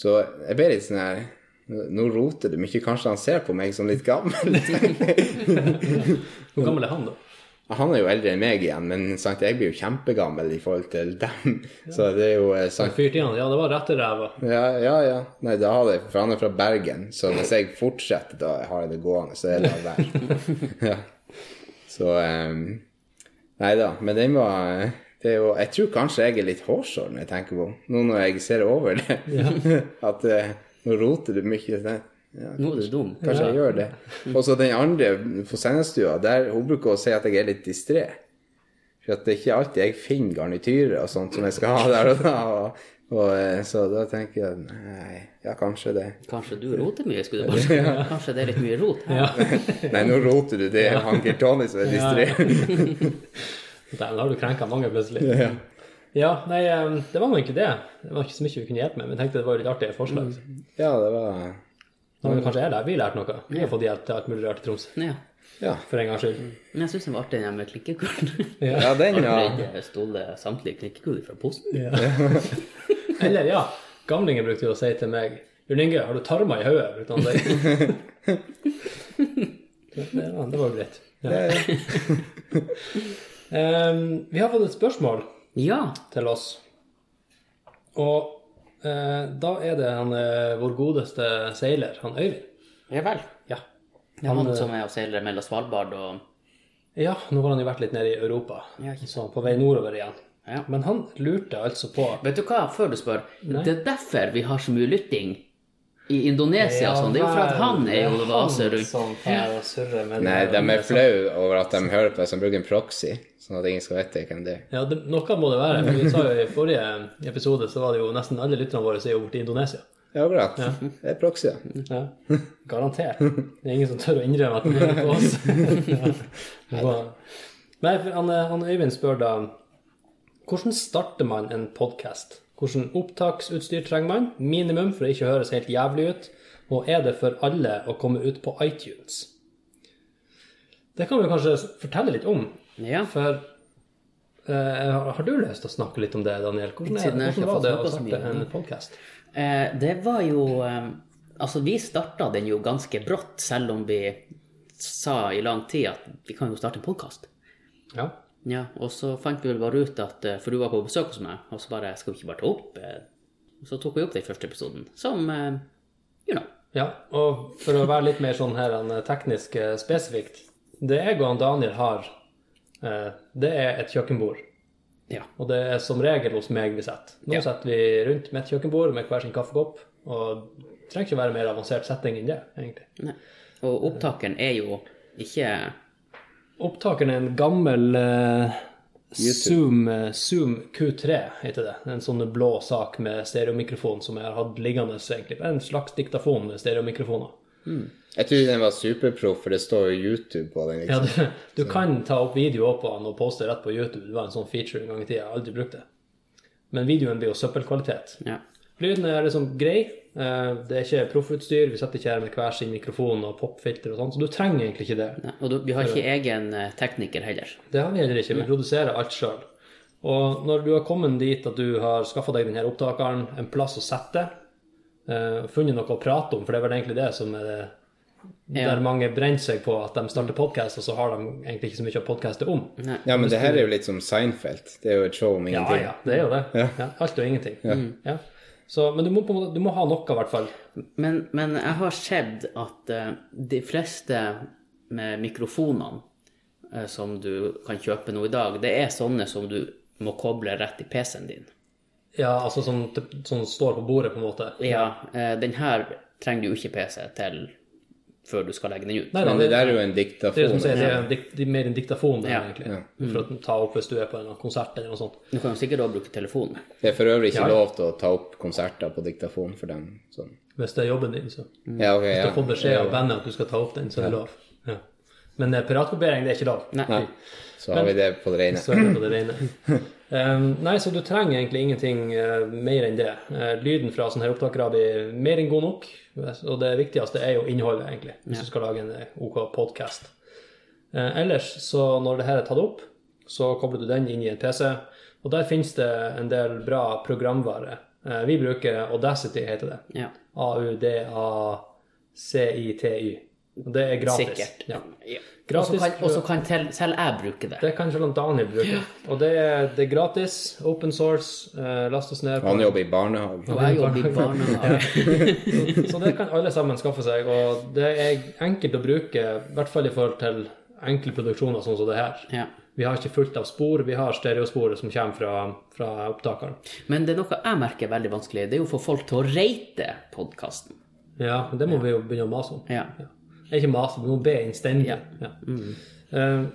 Så jeg ble litt sånn her Nå roter du mye. Kanskje han ser på meg som litt gammel? Hvor gammel er han, da? Han er jo eldre enn meg igjen, men sant, jeg blir jo kjempegammel i forhold til dem. Så det er jo eh, sant. Fyrt i han? Ja, det var rette ræva. Ja, ja, ja. Nei, da har det, for han er fra Bergen, så hvis jeg fortsetter, da har jeg det gående, så er det la være. ja. Så um, Nei da, men den var det er jo, Jeg tror kanskje jeg er litt hårsår når jeg tenker på Nå når jeg ser over det. At eh, nå roter du mye. Ja, Nå er du dum. Kanskje jeg gjør det. Og så den andre på sendestua, der hun bruker å si at jeg er litt distré. For at det er ikke alltid jeg finner garnityrer og sånt som jeg skal ha der og da. Og, og, eh, så da tenker jeg nei, ja, kanskje det. Kanskje du roter mye, skulle du bare si. Kanskje det er litt mye rot her. Ja. Nei, nå roter du. Det er han Geir Tony som er distré. da har du krenka mange plutselig. Ja. Ja, nei, det var nå ikke det. Det var ikke så mye vi kunne hjelpe med, men jeg tenkte det var litt artig forslag. ja, det var Nå er det kanskje jeg der vi lærte noe. Vi har fått hjelp til alt mulig rart i Troms. Ja. Ja, For en gangs skyld. Men jeg syns den var artig, den med klikkekulen. ja den, ja. Jeg stole samtlige klikkekord fra posen? Ja. Eller ja, gamlingen brukte jo å si til meg Jørn Inge, har du tarmer i hodet? brukte han å. Det, det, var- det var jo greit. Ja. um, vi har fått et spørsmål Ja. til oss. Og eh, da er det han, eh, vår godeste seiler, han Øyvind. Ja vel. Ja. Er han som er og seiler mellom Svalbard og ja, nå har han jo vært litt nede i Europa, Ja, så på vei nordover igjen. Ja. Men han lurte altså på Vet du hva, før du spør, det er derfor vi har så mye lytting i Indonesia og sånn. Det er jo for at han er jo vaser rundt. Nei, de er flau over at de hører på som bruker en proxy, sånn at ingen skal vite hvem det er. Ja, det, noe må det være. For vi sa jo i forrige episode så var det jo nesten alle lytterne våre som er borte i Indonesia. Ja, akkurat. Det er proxy, ja. Ja. Garantert. Det er ingen som tør å innrømme at de er på oss. ja. Bra. Nei, han, han Øyvind spør da hvordan starter man en podkast? Hvordan opptaksutstyr trenger man? Minimum for å ikke høres helt jævlig ut. Og er det for alle å komme ut på iTunes? Det kan vi kanskje fortelle litt om. Ja. For eh, har du lyst til å snakke litt om det, Daniel? Hvordan, er, Siden hvordan var det å starte en podkast? Eh, det var jo eh, Altså, vi starta den jo ganske brått, selv om vi sa i lang tid at vi kan jo starte en podkast. Ja. Ja, og så fant vi vel bare ut at For du var på besøk hos meg, og så bare Skal vi ikke bare ta opp? Og så tok vi opp den første episoden, som eh, You know. Ja, og for å være litt mer sånn her teknisk spesifikt Det jeg og Daniel har, det er et kjøkkenbord. Ja. Og det er som regel hos meg vi setter. Nå Ja. setter vi rundt med et kjøkkenbord med hver sin kaffekopp. Og det trenger ikke være mer avansert setting enn det, egentlig. Nei. Og opptakeren er jo ikke Opptakeren er en gammel uh, Zoom, eh, Zoom Q3, heter det. En sånn blå sak med stereomikrofon som jeg har hatt liggende, egentlig. En slags diktafon med stereomikrofoner. Jeg trodde den var superproff, for det står jo YouTube på den. Ja, liksom. du, du kan ta opp video på den og poste rett på YouTube. Det var en sånn feature en gang i tida. Jeg har aldri brukt det. Men videoen blir jo søppelkvalitet. Ja. Lyden er liksom grei. Eh, Det er ikke proffutstyr. Vi sitter ikke her med hver sin mikrofon og popfilter og sånn, så du trenger egentlig ikke det. Ja, Og du, vi har ikke egen eh, tekniker heller. Det har vi heller ikke. Vi produserer alt sjøl. Og når du har kommet dit at du har skaffa deg denne opptakeren, en plass å sette, eh, funnet noe å prate om, for det er vel egentlig det som er det Ja. der mange brenner seg på at de starter podkast, og så har de egentlig ikke så mye å podkaste om. Nei. Ja, men det her er jo litt som Seinfeld. Det er jo et show om ingenting. ja, det er jo det. Ja. alt og ingenting. Ja. Så, men du må, på måte, du må ha noe, i hvert fall. Men, men jeg har sett at uh, de fleste med mikrofonene uh, som du kan kjøpe nå i dag, det er sånne som du må koble rett i PC-en din. Ja, altså sånn som står på bordet, på en måte. Ja, Uh, den her trenger du ikke PC til før du skal legge den ut. Nei, nei, det det, der er jo en det er som sier, det er en dikt, det er mer en diktafon, Ja. egentlig. For å ta opp hvis du er på en konsert eller noe sånt. Du kan jo sikkert også bruke telefonen. Det er for øvrig ikke Ja, ja. lov til å ta opp konserter på diktafon for dem. Sånn. Hvis det er jobben din, så. Ja, okay, Hvis du får beskjed av bandet at du skal ta opp den, så er det lov. Ja. Men eh, piratkopiering, det er ikke lov. Nei. Nei, så har vi det på det rene. Så er det på det rene. Um, nei, så du trenger egentlig ingenting uh, mer enn det. Uh, lyden fra sånne her opptakere blir mer enn god nok. Og det viktigste er jo innholdet, egentlig, hvis du skal lage en eh, OK podkast. ellers, så når det her er tatt opp, så kobler du den inn i en PC, og der finnes det en del bra programvare. Eh, vi bruker Audacity, heter det. Ja, A-U-D-A-C-I-T-Y. Og det er gratis. sikkert. Ja. Ja. Og så kan, kan tel, selv jeg bruke det. Det kan selv Daniel bruke. Og det er, det er gratis, open source, last oss ned. Han jobber i barnehage. Og jeg jobber i barnehage. Så det kan alle sammen skaffe seg, og det er enkelt å bruke, i hvert fall i forhold til enkle produksjoner sånn som det her. Ja. Vi har ikke fullt av spor, vi har stereosporet som kommer fra, fra opptakeren. Men det er noe jeg merker er veldig vanskelig. Det er jo å få folk til å rate podkasten. Ja, det må vi jo begynne å mase om. Ja. Ja. Ikke mase, vi må be innstendig. Ja. Ja. Uh,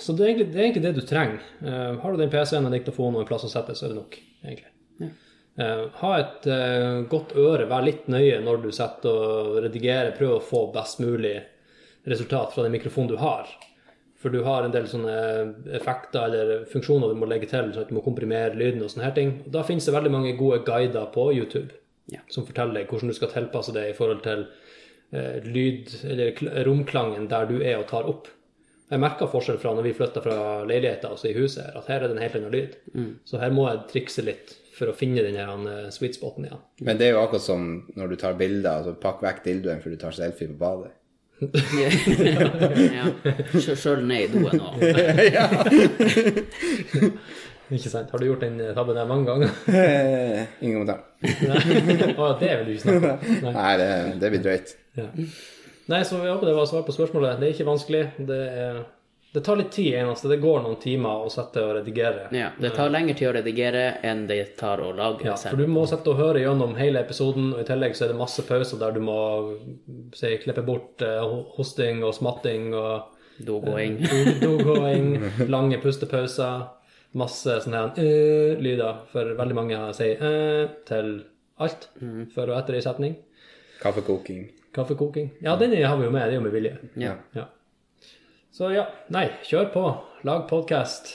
så det er, egentlig, det er egentlig det du trenger. Uh, har du den PC-en, en diktafon og en plass å sette, så er det nok, egentlig. Eh, ha et godt øre, vær litt nøye når du setter og redigerer. Prøv å få best mulig resultat fra den mikrofonen du har. For du har en del sånne effekter eller funksjoner du må legge til, sånn at du må komprimere lyden og sånne her ting. Da finnes det veldig mange gode guider på YouTube Ja. som forteller hvordan du skal tilpasse det i forhold til lyd, eller romklangen der du er og tar opp. Jeg merka forskjell fra når vi flytta fra leiligheta altså i huset, her, at her er det en helt annen lyd. Så her må jeg trikse litt for å finne den her eh, sweet spoten igjen. Men det er jo akkurat som når du tar bilder, altså pakk vekk dildoen før du tar selfie på badet. ja. Sjøl ned i doen og Ikke sant? Har du gjort den tabben der mange ganger? Eh, Ingen kommentar. Å, det vil du ikke snakke om. Nei. Nei, det, det blir drøyt. Ja. Nei, så jeg håper det var svar på spørsmålet. Det er ikke vanskelig. Det er Det tar litt tid, eneste. Det går noen timer å sette og redigere. Ja, det tar lengre tid å redigere enn det tar å lage Ja, for du må sette og høre gjennom hele episoden, og i tillegg så er det masse pauser der du må si, klippe bort eh, hosting og smatting og Dogåing. do- dogåing, lange pustepauser, masse sånne øh, lyder, for veldig mange sier øh til alt før og etter i setning. Kaffekoking. Kaffekoking. Ja, den har vi jo med, det er jo med vilje. Ja. Ja. Så ja, nei, kjør på. Lag podkast.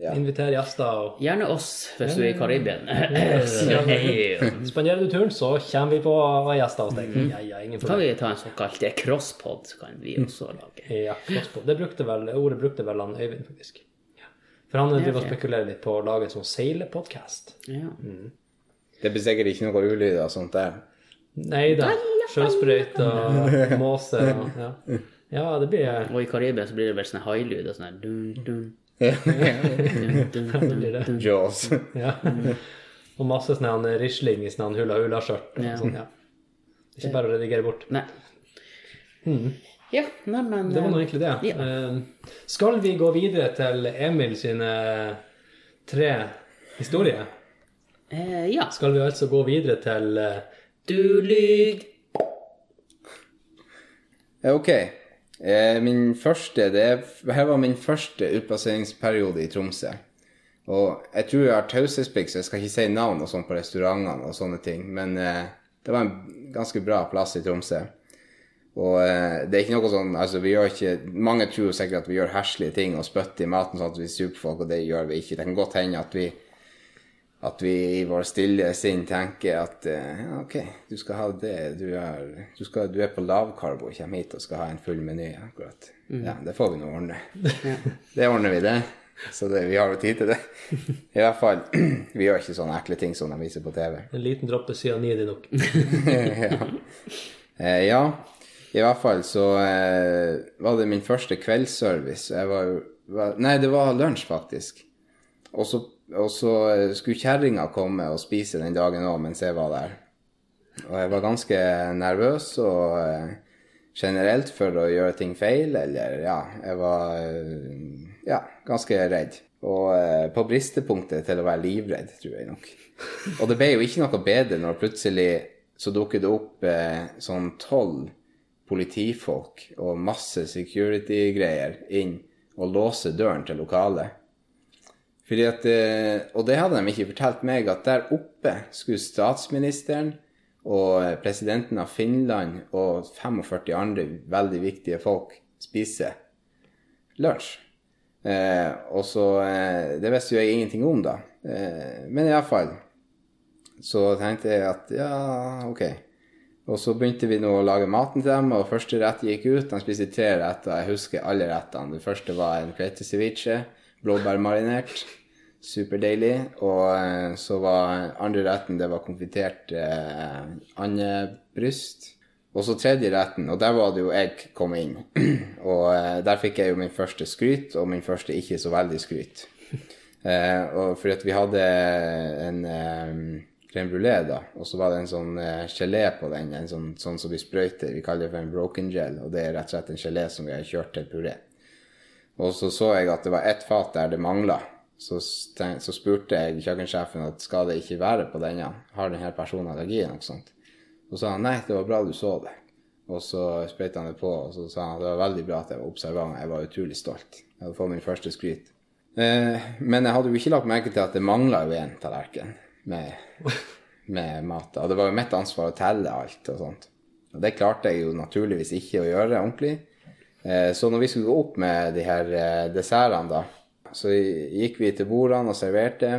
Ja. Inviter gjester. og Gjerne oss hvis du er i Karibia. Spanderer du turen, så kommer vi på gjester hos deg. Ja, ja, ingen Så kan vi ta en såkalt crosspod, så kan vi også lage. Ja, crosspod. Det brukte vel, ordet brukte vel han Øyvind, faktisk. For han driver og spekulerer litt på å lage en sånn seilepodkast. Ja. Det blir sikkert ikke noe ulyder og sånt der. Nei da. Sjøsprøyt og måse og ja. ja, det blir Og i Karibia så blir det vel sånne hailyd og sånn her dun, dun, Ja. dun, dun, dun, blir det. Jaws. Ja. Og masse sånn risling i sånn hula-hula-skjørt. Ja. Sånn, ja. Ikke bare å redigere bort. Nei. Ja, nei, men Det var nå egentlig det. Ja. Eh, Skal vi gå videre til Emil sine tre historier? eh, Ja. Skal vi altså gå videre til eh, Du lyg. Ok. Eh, Min første, det er, her var min første utplasseringsperiode i Tromsø. Og jeg tror jeg har taushetsplikt, så jeg skal ikke si navn og sånn på restaurantene og sånne ting. Men eh, det var en ganske bra plass i Tromsø. Og eh, det er ikke noe sånn altså vi gjør ikke, Mange tror sikkert at vi gjør heslige ting og spytter i maten sånn at vi er superfolk, og det gjør vi ikke. Det kan godt hende at vi at vi i vår stille sinn tenker at eh, ja, ok, du skal ha det, du er, du skal, du er på lavkarbo og kommer hit og skal ha en full meny akkurat. Ja, det får vi nå ordne. Det ordner vi, det. Så det, vi har jo tid til det. I hvert fall, vi gjør ikke sånne ekle ting som de viser på TV. en liten dråpe cyanid er nok. ja. Eh, ja, i hvert fall så eh, var det min første kveldsservice. Jeg var, var, nei, det var lunsj, faktisk. Og så, og så eh, skulle kjerringa komme og spise den dagen òg mens jeg var der. Og jeg var ganske nervøs og eh, generelt for å gjøre ting feil, eller ja, jeg var eh, ja, ganske redd. Og eh, på bristepunktet til å være livredd, tror jeg nok. Og det ble jo ikke noe bedre når plutselig så dukket det opp eh, sånn tolv politifolk og masse security-greier inn og låse døren til lokalet. Fordi at, eh, og det hadde de ikke fortalt meg, at der oppe skulle statsministeren og presidenten av Finland og 45 andre veldig viktige folk spise lunsj. Eh, og så eh, Det visste jo jeg ingenting om, da. Eh, men iallfall så tenkte jeg at ja, ok. Og så begynte vi nå å lage maten til dem, og første rett gikk ut. De spiste tre retter. Jeg husker alle rettene. Det første var en kveite ceviche, blåbærmarinert. Superdeilig. Og eh, så var andre retten det var konfitert eh, andebryst. Og så tredje retten, og der var det jo jeg kom inn. og eh, der fikk jeg jo min første skryt, og min første ikke så veldig skryt. Eh, og fordi at vi hadde en eh, crème brulé, da, og så var det en sånn eh, gelé på den, en sånn, sånn som vi sprøyter. Vi kaller det for en broken gel, og det er rett og slett en gelé som vi har kjørt til puré. Og så så jeg at det var ett fat der det mangla. Så, så spurte jeg kjøkkensjefen at skal det ikke være på denne, har denne personen allergi eller sånt. Og så sa han nei, det var bra du så det. Og så sprøyta han det på, og så sa han det var veldig bra at jeg var observant. Jeg var utrolig stolt. Jeg hadde fått min første skryt. Eh, men jeg hadde jo ikke lagt merke til at det mangla jo en tallerken med, med mat. Og det var jo mitt ansvar å telle alt og sånt. Og det klarte jeg jo naturligvis ikke å gjøre ordentlig. Eh, så når vi skulle gå opp med de her eh, dessertene, da, så gikk vi til bordene og serverte.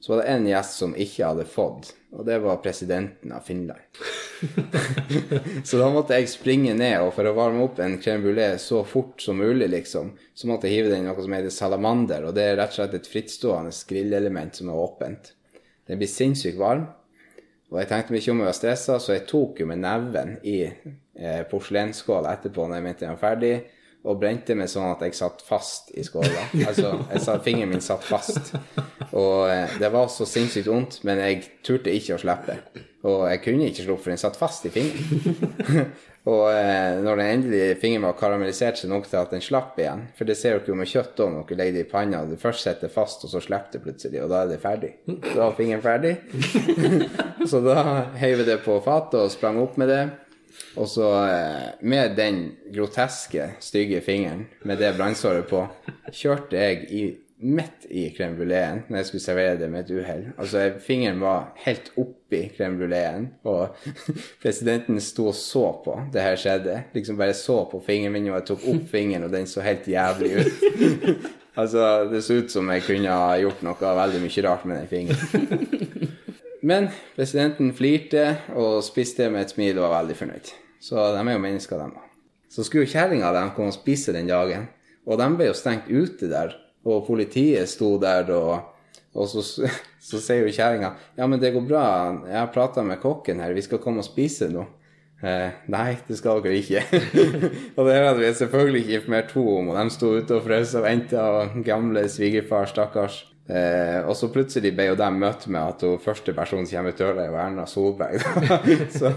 Så var det en gjest som ikke hadde fått, og det var presidenten av Finland. så da måtte jeg springe ned, og for å varme opp en crème brulé så fort som mulig, liksom, så måtte jeg hive den i noe som heter salamander, og det er rett og slett et frittstående grillelement som er åpent. Den blir sinnssykt varm, og jeg tenkte meg ikke om jeg var stressa, så jeg tok jo med neven i eh, porselensskåla etterpå når jeg mente jeg var ferdig, og brente meg sånn at jeg satt fast i skåla. Altså, jeg sa, fingeren min satt fast. Og eh, det var så sinnssykt vondt, men jeg turte ikke å slippe. Og jeg kunne ikke sluppe, for den satt fast i fingeren. og eh, når den endelig fingeren var karamellisert seg nok til at den slapp igjen For det ser dere jo med kjøtt òg, når dere legger det i panna. Det først sitter fast, og så slipper det plutselig, og da er det ferdig. Da var fingeren ferdig. så da heiv jeg det på fatet og sprang opp med det. Og så eh, med den groteske, stygge fingeren med det brannsåret på, kjørte jeg i, midt i crème bruléen når jeg skulle servere det med et uhell. Altså, fingeren var helt oppi crème bruléen, og presidenten sto og så på det her skjedde. Liksom bare så på fingeren min, og jeg tok opp fingeren, og den så helt jævlig ut. altså, det så ut som jeg kunne ha gjort noe veldig mye rart med den fingeren. Men presidenten flirte og spiste med et smil og var veldig fornøyd. Så de er jo mennesker, de òg. Så skulle jo kjerringa dem komme og spise den dagen, og de ble jo stengt ute der. Og politiet sto der, og, og så, så sier jo kjerringa ja, men det går bra, jeg har prata med kokken her, vi skal komme og spise nå. Eh, nei, det skal dere ikke. og det hadde vi selvfølgelig ikke informert henne om, og de sto ute og frøs og venta, og gamle svigerfar, stakkars. Eh, og så plutselig ble jo de møtt med at hun første personen som kommer ut døra, er Erna Solberg. så,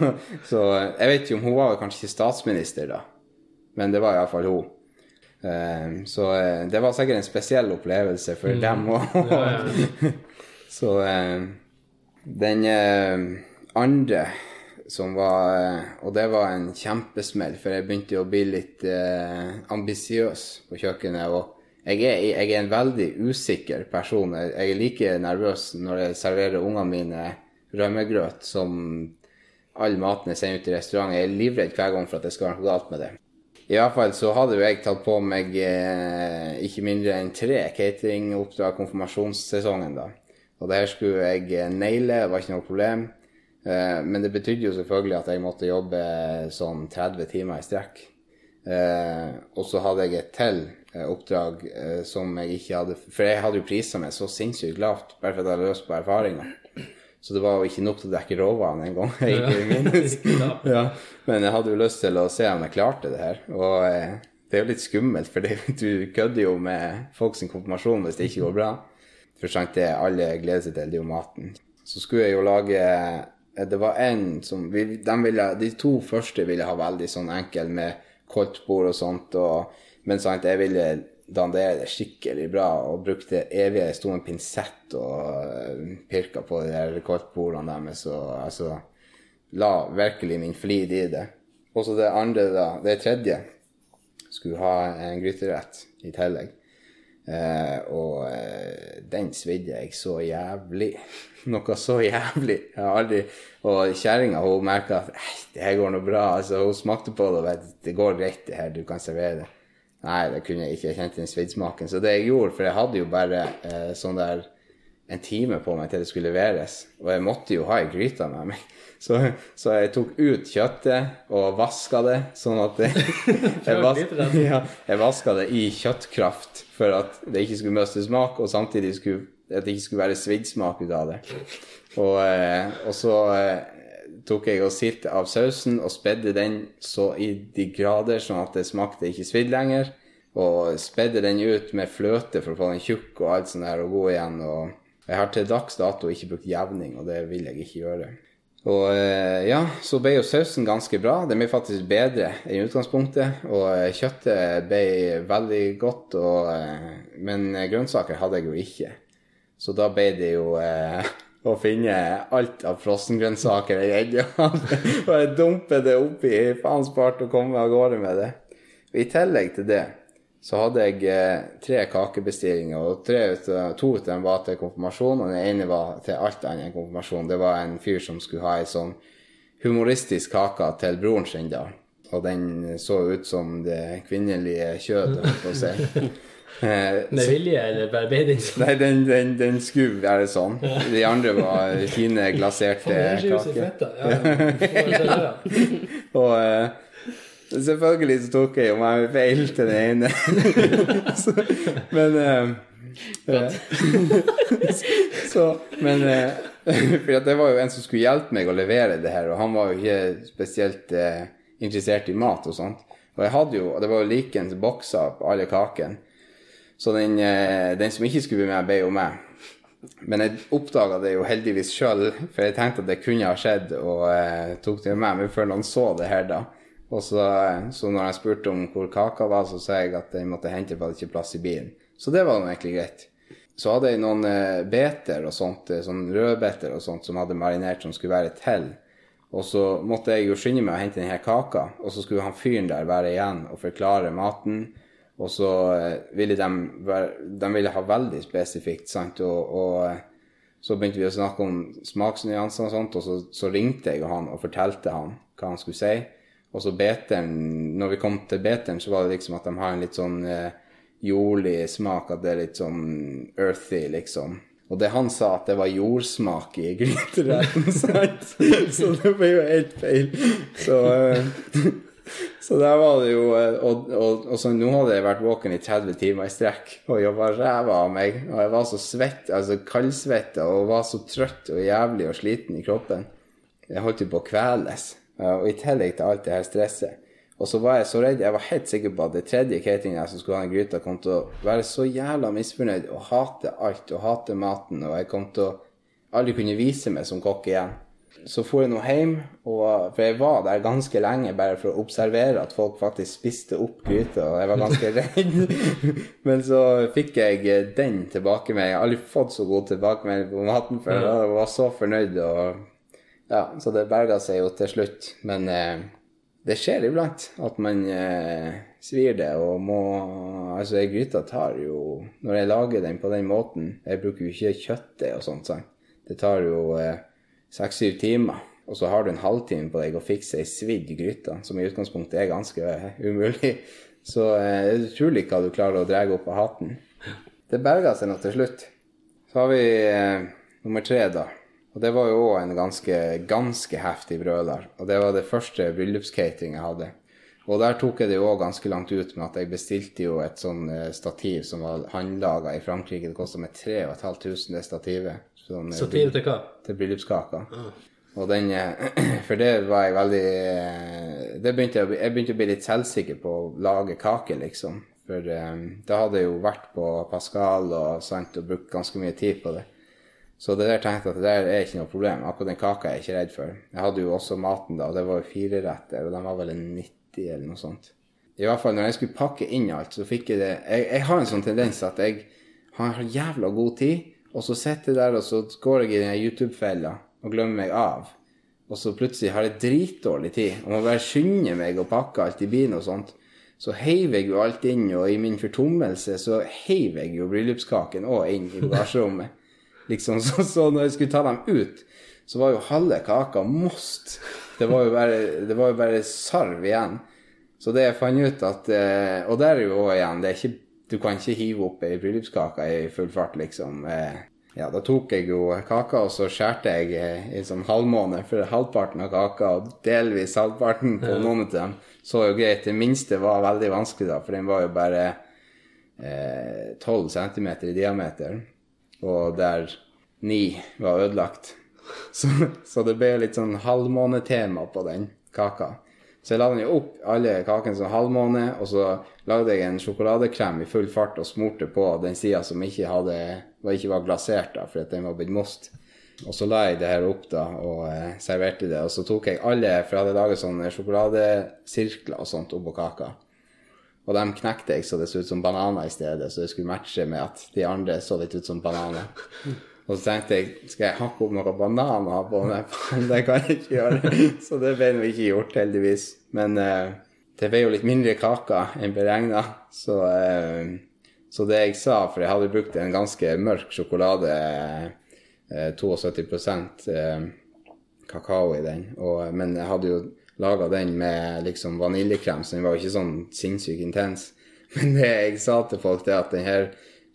så jeg vet ikke om hun var kanskje ikke statsminister da, men det var iallfall hun. Eh, så eh, det var sikkert en spesiell opplevelse for dem òg. Ja, ja. Så eh, den eh, andre som var eh, Og det var en kjempesmell, for jeg begynte å bli litt eh, ambisiøs på kjøkkenet. og jeg er, jeg er en veldig usikker person. Jeg er like nervøs når jeg serverer ungene mine rømmegrøt som all maten jeg sender ut i restaurant. Jeg er livredd hver gang for at det skal være noe galt med det. I hvert fall så hadde jo jeg tatt på meg eh, ikke mindre enn tre cateringoppdrag konfirmasjonssesongen da. Og det her skulle jeg eh, naile, det var ikke noe problem. Eh, men det betydde jo selvfølgelig at jeg måtte jobbe sånn 30 timer i strekk. Eh, og så hadde jeg et til eh, oppdrag eh, som jeg ikke hadde For jeg hadde jo prisa meg så sinnssykt lavt bare for at jeg hadde løst på erfaringer. Så det var jo ikke nok til å dekke råvarene engang. I ja. Men jeg hadde jo lyst til å se om jeg klarte det her. Og eh, det er jo litt skummelt, for det, du kødder jo med folks konfirmasjon hvis det ikke går bra. For sant det alle gleder seg til, det er jo maten. Så skulle jeg jo lage eh, Det var en som de, ville, de to første ville ha veldig sånn enkel med koldtbord og sånt, og, men sant, jeg ville dandere det skikkelig bra og brukte evige Jeg sto med pinsett og eh, pirka på de der koldtbordene deres og altså la virkelig min flid i det. Og så det andre, da, det tredje, skulle ha en gryterett i tillegg. Eh, og eh, den svidde jeg så jævlig. Noe så jævlig. Jeg har aldri Og kjerringa merka at det her går nå bra. Altså, hun smakte på det og vet det går greit, det her. Du kan servere det. Nei, det kunne jeg ikke. Jeg kjente den svidsmaken. Så det jeg gjorde, for jeg hadde jo bare eh, sånn der en time på meg til det skulle leveres, og jeg måtte jo ha ei gryte med meg. Så, så jeg tok ut kjøttet og vaska det, sånn at det, jeg, vas, ja, jeg vaska det i kjøttkraft for at det ikke skulle miste smak, og samtidig skulle, at det ikke skulle være sviddsmak ut av det. Og, eh, og så eh, tok jeg og silte av sausen og spedde den så i de grader, sånn at det smakte ikke svidd lenger. Og spedde den ut med fløte for å få den tjukk og alt sånt der og god igjen. Og jeg har til dags dato ikke brukt jevning, og det vil jeg ikke gjøre. Og eh, ja, så ble jo sausen ganske bra. Den ble faktisk bedre i utgangspunktet. Og eh, kjøttet ble veldig godt, og, eh, men grønnsaker hadde jeg jo ikke. Så da ble det jo eh, å finne alt av frossengrønnsaker jeg eide. og Bare dumpe det oppi faens spart og komme av gårde med det. Og I tillegg til det så hadde jeg eh, tre kakebestillinger, og ut to av dem var til konfirmasjon, og den ene var til alt annet enn konfirmasjon. Det var en fyr som skulle ha ei sånn humoristisk kake til broren sin da. Og den så ut som det kvinnelige kjødet, på å si. Eh, Med vilje, eller bare? Nei, den, den, den skulle være sånn. De andre var fine, glaserte kaker. Ja. Og eh, selvfølgelig så tok jeg jo meg feil til den ene. så, men eh, så, Men For det var jo en som skulle hjelpe meg å levere det her, og han var jo ikke spesielt interessert i mat og sånt. Og jeg hadde jo, og det var jo likens bokser på alle kakene. Så den, eh, den som ikke skulle bli med, ble jo med. Men jeg oppdaga det jo heldigvis sjøl, for jeg tenkte at det kunne ha skjedd, og eh, tok det med meg før noen så det her, da. Og så, eh, så når jeg spurte om hvor kaka var, så sa jeg at jeg måtte hente for det ikke plass i bilen. Så det var nå egentlig greit. Så hadde jeg noen eh, beter og sånt, eh, sånn rødbeter og sånt som hadde marinert som skulle være til. Og så måtte jeg jo skynde meg å hente denne kaka, og så skulle han fyren der være igjen og forklare maten. Og så eh, ville de, de ville ha veldig spesifikt, sant, og, og eh, så begynte vi å snakke om smaksnyanser og sånt, og så, så ringte jeg han og fortalte han hva han skulle si. Og så beteren, når vi kom til beteren, så var det liksom at de har en litt sånn eh, jordlig smak, at det er litt sånn earthy, liksom. Og det han sa, at det var jordsmak i gryteretten, sant? Så det ble jo helt feil. Så, eh, så der var det jo eh, Og, og, og så nå hadde jeg vært våken i 30 timer i strekk og jobba ræva av meg. Og jeg var så svett, altså kaldsvetta og var så trøtt og jævlig og sliten i kroppen. Jeg holdt jo på å kveles. Og i tillegg til alt det her stresset. Og så var jeg så redd. Jeg var helt sikker på at det tredje cateringet som skulle ha en gryta, kom til å være så jævla misfornøyd og hate alt og hate maten, og jeg kom til å aldri kunne vise meg som kokk igjen. Så for jeg nå hjem, og, for jeg var der ganske lenge bare for å observere at folk faktisk spiste opp gryta, og jeg var ganske redd. Men så fikk jeg den tilbakemeldingen. Jeg har aldri fått så god tilbakemelding på maten før. Jeg var så fornøyd. og ja, så det berga seg jo til slutt. Men eh, det skjer iblant at man eh, svir det og må Altså, ei gryte tar jo Når jeg lager den på den måten Jeg bruker jo ikke kjøttdeig og sånt, sant. Det tar jo seks-syv timer. Og så har du en halvtime på deg å fikse ei svidd gryte, som i utgangspunktet er ganske eh, umulig. Så eh, det er utrolig hva du klarer å dra opp av hatten. Det berga seg nå til slutt. Så har vi eh, nummer tre, da. Og det var jo òg en ganske, ganske heftig brøler. Og det var det første bryllupscatering jeg hadde. Og der tok jeg det jo òg ganske langt ut med at jeg bestilte jo et sånn eh, stativ som var håndlaga i Frankrike. Det kosta meg 3500, det stativet. Sånn, eh, til hva? til bryllupskaka. Og den eh, For det var jeg veldig eh, det begynte jeg, jeg begynte å bli litt selvsikker på å lage kake, liksom. For um, da hadde jeg jo vært på Pascal og, sant, og brukt ganske mye tid på det. Så det der tenkte jeg at det der er ikke noe problem. Akkurat den kaka er jeg ikke redd for. Jeg hadde jo også maten da, og det var jo fire retter, og de var vel en 90 eller noe sånt. I hvert fall når jeg skulle pakke inn alt, så fikk jeg det Jeg, jeg har en sånn tendens at jeg har jævla god tid, og så sitter jeg der, og så går jeg i den YouTube-fella og glemmer meg av. Og så plutselig har jeg dritdårlig tid og må bare skynde meg og pakke alt i bilen og sånt. Så heiv jeg jo alt inn, og i min fortommelse så heiv jeg jo bryllupskaken òg inn i bagasjerommet. Liksom, så, så når jeg skulle ta dem ut, så var jo halve kaka most. Det var jo bare, det var jo bare sarv igjen. Så det jeg fant ut at eh, Og der er jo også igjen, det er ikke, du kan ikke hive opp ei bryllupskake i full fart, liksom. Eh, ja, da tok jeg jo kaka, og så skjærte jeg eh, i sånn halvmåne for halvparten av kaka, og delvis halvparten på noen av dem. Så jo greit. Det minste var veldig vanskelig, da, for den var jo bare eh, 12 cm i diameter, og der ni var ødelagt. Så, så det ble litt sånn halvmånetema på den kaka. Så jeg la den jo opp alle kakene som halvmåne, og så lagde jeg en sjokoladekrem i full fart og smurte på den sida som ikke, hadde, ikke var glasert, da, fordi den var blitt most. Og så la jeg det her opp da, og eh, serverte det. Og så tok jeg alle, for jeg hadde laget sånne sjokoladesirkler og sånt oppå kaka. Og dem knekte jeg så det så ut som bananer i stedet, så det skulle matche med at de andre så litt ut som bananer. Og så tenkte jeg, skal jeg hakke opp noen bananer på den? Det kan jeg ikke gjøre. Så det ble nå ikke gjort, heldigvis. Men uh, det ble jo litt mindre kaker enn beregna. Så, uh, så det jeg sa, for jeg hadde brukt en ganske mørk sjokolade, uh, 72 eh, kakao i den, og, men jeg hadde jo laga den med liksom vaniljekrem, så den var jo ikke sånn sinnssykt intens. Men det jeg sa til folk, det at den her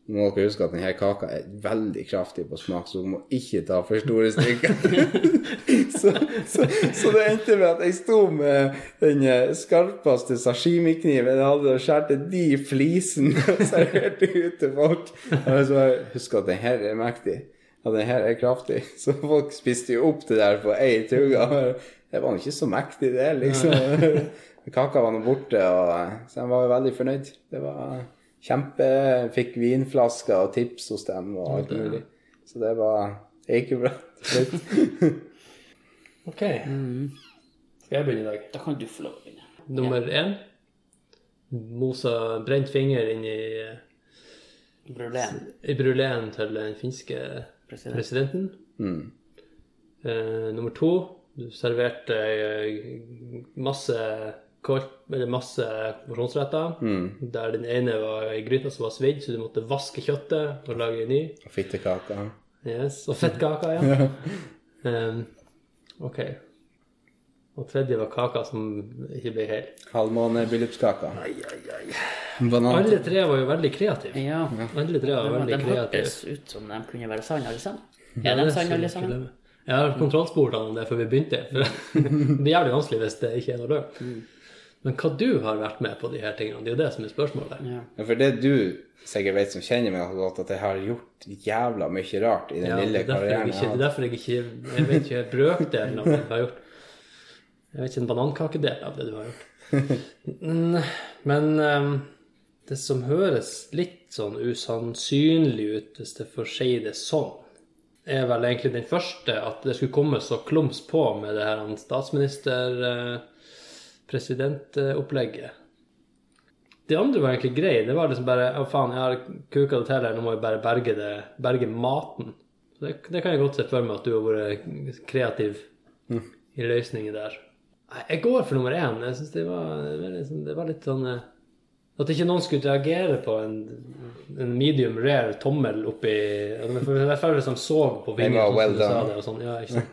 må dere huske at denne kaka er veldig kraftig på smak, så dere må ikke ta for store stykker. så, så, så det endte med at jeg sto med den eh, skarpeste sashimi-kniven jeg hadde, og skjærte de flisene og serverte ut til folk. Og så Husk at den her er mektig. Ja, den her er kraftig. Så folk spiste jo opp det der på ei tugge. det var nå ikke så mektig, det, liksom. Kaka var nå borte, og, eh, så jeg var jo veldig fornøyd. Det var kjempe Fikk vinflasker og tips hos dem og alt mulig. Så det var Det gikk jo bra. til slutt. Ok. Skal jeg begynne i dag? Da kan du få lov å begynne. Nummer én. Mosa brent finger inn i, bruleen til den finske President. presidenten. Mm. Uh, nummer to. Du serverte eh, masse kolt, eller masse porsjonsretter. Der den ene var i gryte som var svidd, så du måtte vaske kjøttet og lage en ny. Og fittekaker. Yes, Og fettkaker, ja. Um, ok. Og tredje var kaka som ikke ble hel. Halvmånebryllupskaka. Banan. Alle tre var jo veldig kreative. Ja. Alle tre var De, veldig de kreative. hørtes ut som de kunne være sanne, alle sammen. Ja, Er de det sanne, alle sammen? Jeg har kontrollspurt om det før vi begynte. Det blir jævlig vanskelig hvis det ikke er noe løgn. Men hva du har vært med på de her tingene, det er jo det som er spørsmålet. Ja. Ja, for det du sikkert vet som kjenner meg godt, at jeg har gjort jævla mye rart i den Ja, lille er jeg karrieren ikke, det er derfor jeg ikke Jeg vet ikke brøkdelen av det du har gjort. Jeg vet ikke en banankakedel av det du har gjort. Men ehm, det som høres litt sånn usannsynlig ut, hvis jeg får si det sånn, er vel egentlig den første at det skulle komme så klums på med det her statsminister-presidentopplegget. De andre var egentlig greie. Det var liksom bare Å, faen, jeg har kuka det til her, nå må jeg bare berge, det, berge maten. Så det, det kan jeg godt se for meg at du har vært kreativ i løsningen der. Jeg går for nummer én. Jeg syns det, var- det, var liksom- det var litt sånn eh, At ikke noen skulle reagere på en, en medium rare tommel oppi Det hvert flere som så på Den vingen. sånn well som du sa det, og sånn. Ja, ikke sant.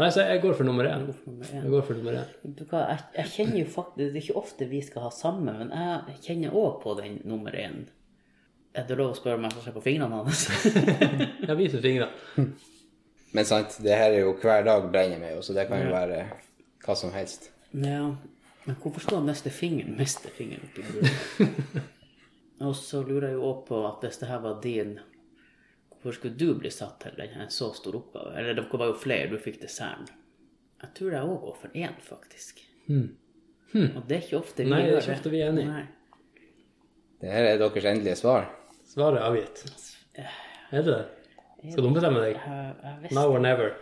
Nei, så jeg går for nummer én. Jeg går for nummer én. Du jeg, jeg kjenner jo faktisk Det er ikke ofte vi skal ha samme, men jeg kjenner òg på den nummer én. Er det lov å spørre om jeg får se på fingrene hans? Jeg viser fingrene. Men sant, det her er jo hver dag brenner meg jo, så det kan jo være hva som helst. ja. Men hvorfor skal neste fingeren? Miste fingeren oppi munnen? Og så lurer jeg jo òg på at hvis det her var din Hvorfor skulle du bli satt til en så stor oppgave? Eller det var jo flere, du fikk desserten. Jeg tror jeg òg går for én, faktisk. Og det er ikke ofte vi Nei, det er ikke ofte vi er enige. Nei. Det her er deres endelige svar. Svaret er avgitt. Er det det? Skal du ombestemme deg? Now or never.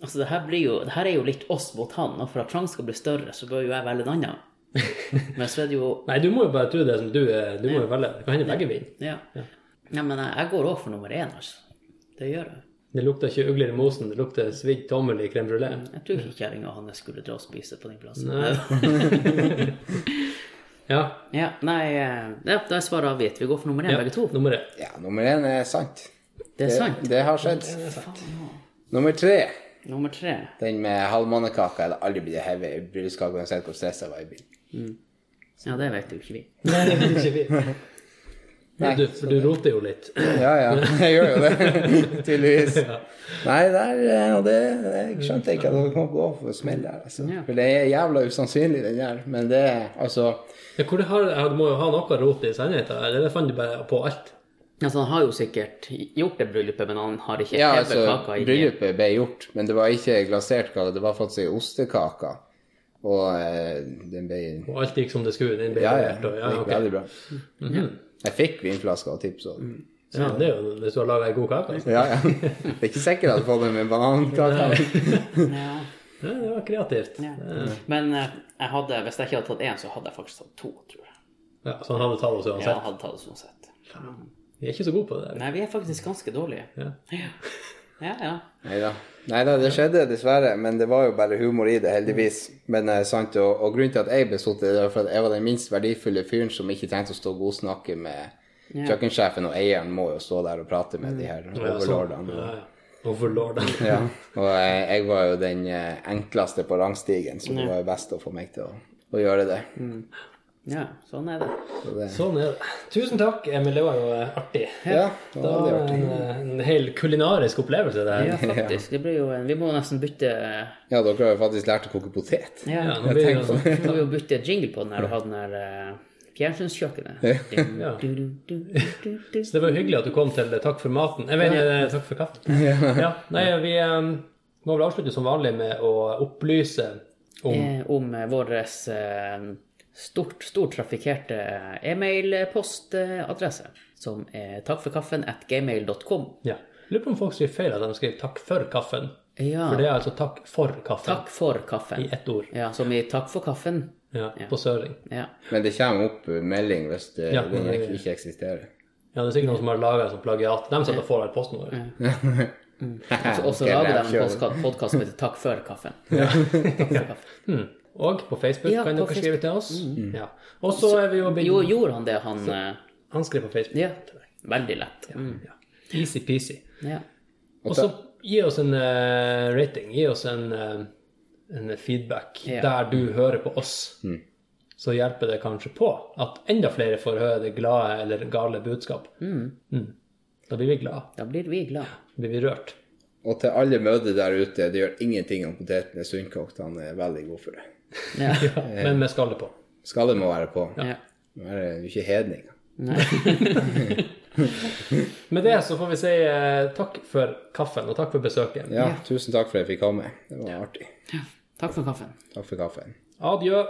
Altså, det her, blir jo, det her er jo litt oss mot han, og for at Trang skal bli større, så bør jo jeg velge en annen. Men så er det jo Nei, du må jo bare tro det som du er. Du må jo velge. Det kan hende begge vinner. Ja. Ja men jeg, går òg for nummer én, altså. Det gjør jeg. Det lukter ikke ugler i mosen, det lukter svidd tommel i crème brulé. Jeg tror ikke kjerringa hans skulle dra og spise på den plassen. Nei. Ja. Ja, nei, eh, ja, da er svaret avgitt. Vi går for nummer én, ja. begge to. Nummer én. Ja, nummer én er sant. Det er sant. Det, det har skjedd. Faen, sant. Nummer tre, Nummer tre. den med halvmånekaka, hadde aldri blitt hevet i bryllupskaka uansett hvor stressa jeg var i bilen. Ja, det vet jo ikke vi. Nei, det vet ikke vi. Nei, Du, for du roter jo litt. Ja, ja, jeg gjør jo det, tydeligvis. Nei, der, eh, og det, jeg skjønte ikke at det kom gå for smell der, altså. Ja. For det er jævla usannsynlig, den der. Men det er altså Ja, hvor det har, ja, du må jo ha noe rot i sannheten. Eller det fant du bare på alt. Altså, han har jo sikkert gjort det bryllupet, men han har ikke Ja, hevet altså, kaka i bryllupet ble gjort, men det var ikke glasert kake, det var faktisk ei ostekake. Og eh, den ble Og alt gikk som det skulle. Den ble Ja, ja. og, Det gikk okay. veldig bra. Jeg fikk vinflasker og tips òg. ja, det er jo hvis du har laga ei god kake. Altså. Ja, ja. Det er ikke sikkert jeg du får den med banankake. Ja. Ja, det var kreativt. Ja. Men eh, jeg hadde, hvis jeg ikke hadde tatt én, så hadde jeg faktisk tatt to, tror jeg. Ja, så han hadde tatt oss Ja, jeg hadde tatt det sånn sett. Vi er ikke så gode på det der. Nei, vi er faktisk ganske dårlige. Ja. Ja, ja. ja. Neida. Neida, det skjedde dessverre, men det var jo bare humor i det, heldigvis. Men eh, sant, og, og grunnen til at jeg i det, var for at jeg var den minst verdifulle fyren som ikke trengte å stå og godsnakke med kjøkkensjefen, og eieren må jo stå der og prate med de her Ja, sånn. overlordene. Ja, ja. Overlorden. Ja, og jeg, jeg var jo den eh, enkleste på rangstigen, så det var jo best å få meg til å, å gjøre det. Ja, sånn er det. Så det Sånn er det. Tusen takk, Emil. Det var jo eh, artig. ja, det Det var var artig. en, en hel kulinarisk opplevelse, det her. Ja, faktisk. Det blir jo en, vi må nesten bytte Ja, dere har jo faktisk lært å koke potet. Ja, Ja, nå blir det jo må vi jo bytte jingle på den her og ha den her uh, fjernsynskjøkkenet. Ja. Så det var jo hyggelig at du kom til Takk for maten. Jeg mener, eh, takk for kaffen. Ja. Nei, vi, eh, Må vel avslutte som vanlig med å opplyse om Eh, om eh, vår eh, stort, stort trafikkerte e-mail-postadresse, som er takkforkaffen at gmail.com. Ja. Lurer på om folk sier feil at de skriver 'takk for kaffen'. Ja, For det er altså 'takk for kaffen' takk for kaffen. i ett ord. Ja, som i takk for kaffen. Ja, På søring. Ja. Men det kommer opp melding hvis det, Ja, den det- ikke, ikke eksisterer. Ja, det er sikkert noen som har laga som plagiat. De setter får vel posten vår. Så også lager de en podkast som heter Takk for kaffen. Ja. Takk for kaffen. Og på Facebook Ja, kan på dere skrive til oss. Ja. Og så er vi jo blitt Jo, gjorde han det, han så, Han skrev på Facebook. Ja. Veldig lett. Mm. Ja. Easy-peasy. Ja. Og så gi oss en uh, rating. Gi oss en, uh, en feedback Ja. der du hører på oss. Så hjelper det kanskje på at enda flere får høre det glade eller gale budskap. Mm. Da blir vi glade. Da blir vi glad. Da blir vi rørt. Og til alle mødre der ute, det gjør ingenting om poteten er sunnkokt. Han er veldig god for det. Ja. Men med skallet på. Skallet må være på. ja. Nå er det jo ikke hedning. Med det så får vi si eh, takk for kaffen, og takk for besøket. Ja, tusen takk for at jeg fikk komme. Det var artig. Takk for kaffen. Takk for kaffen. Adjø.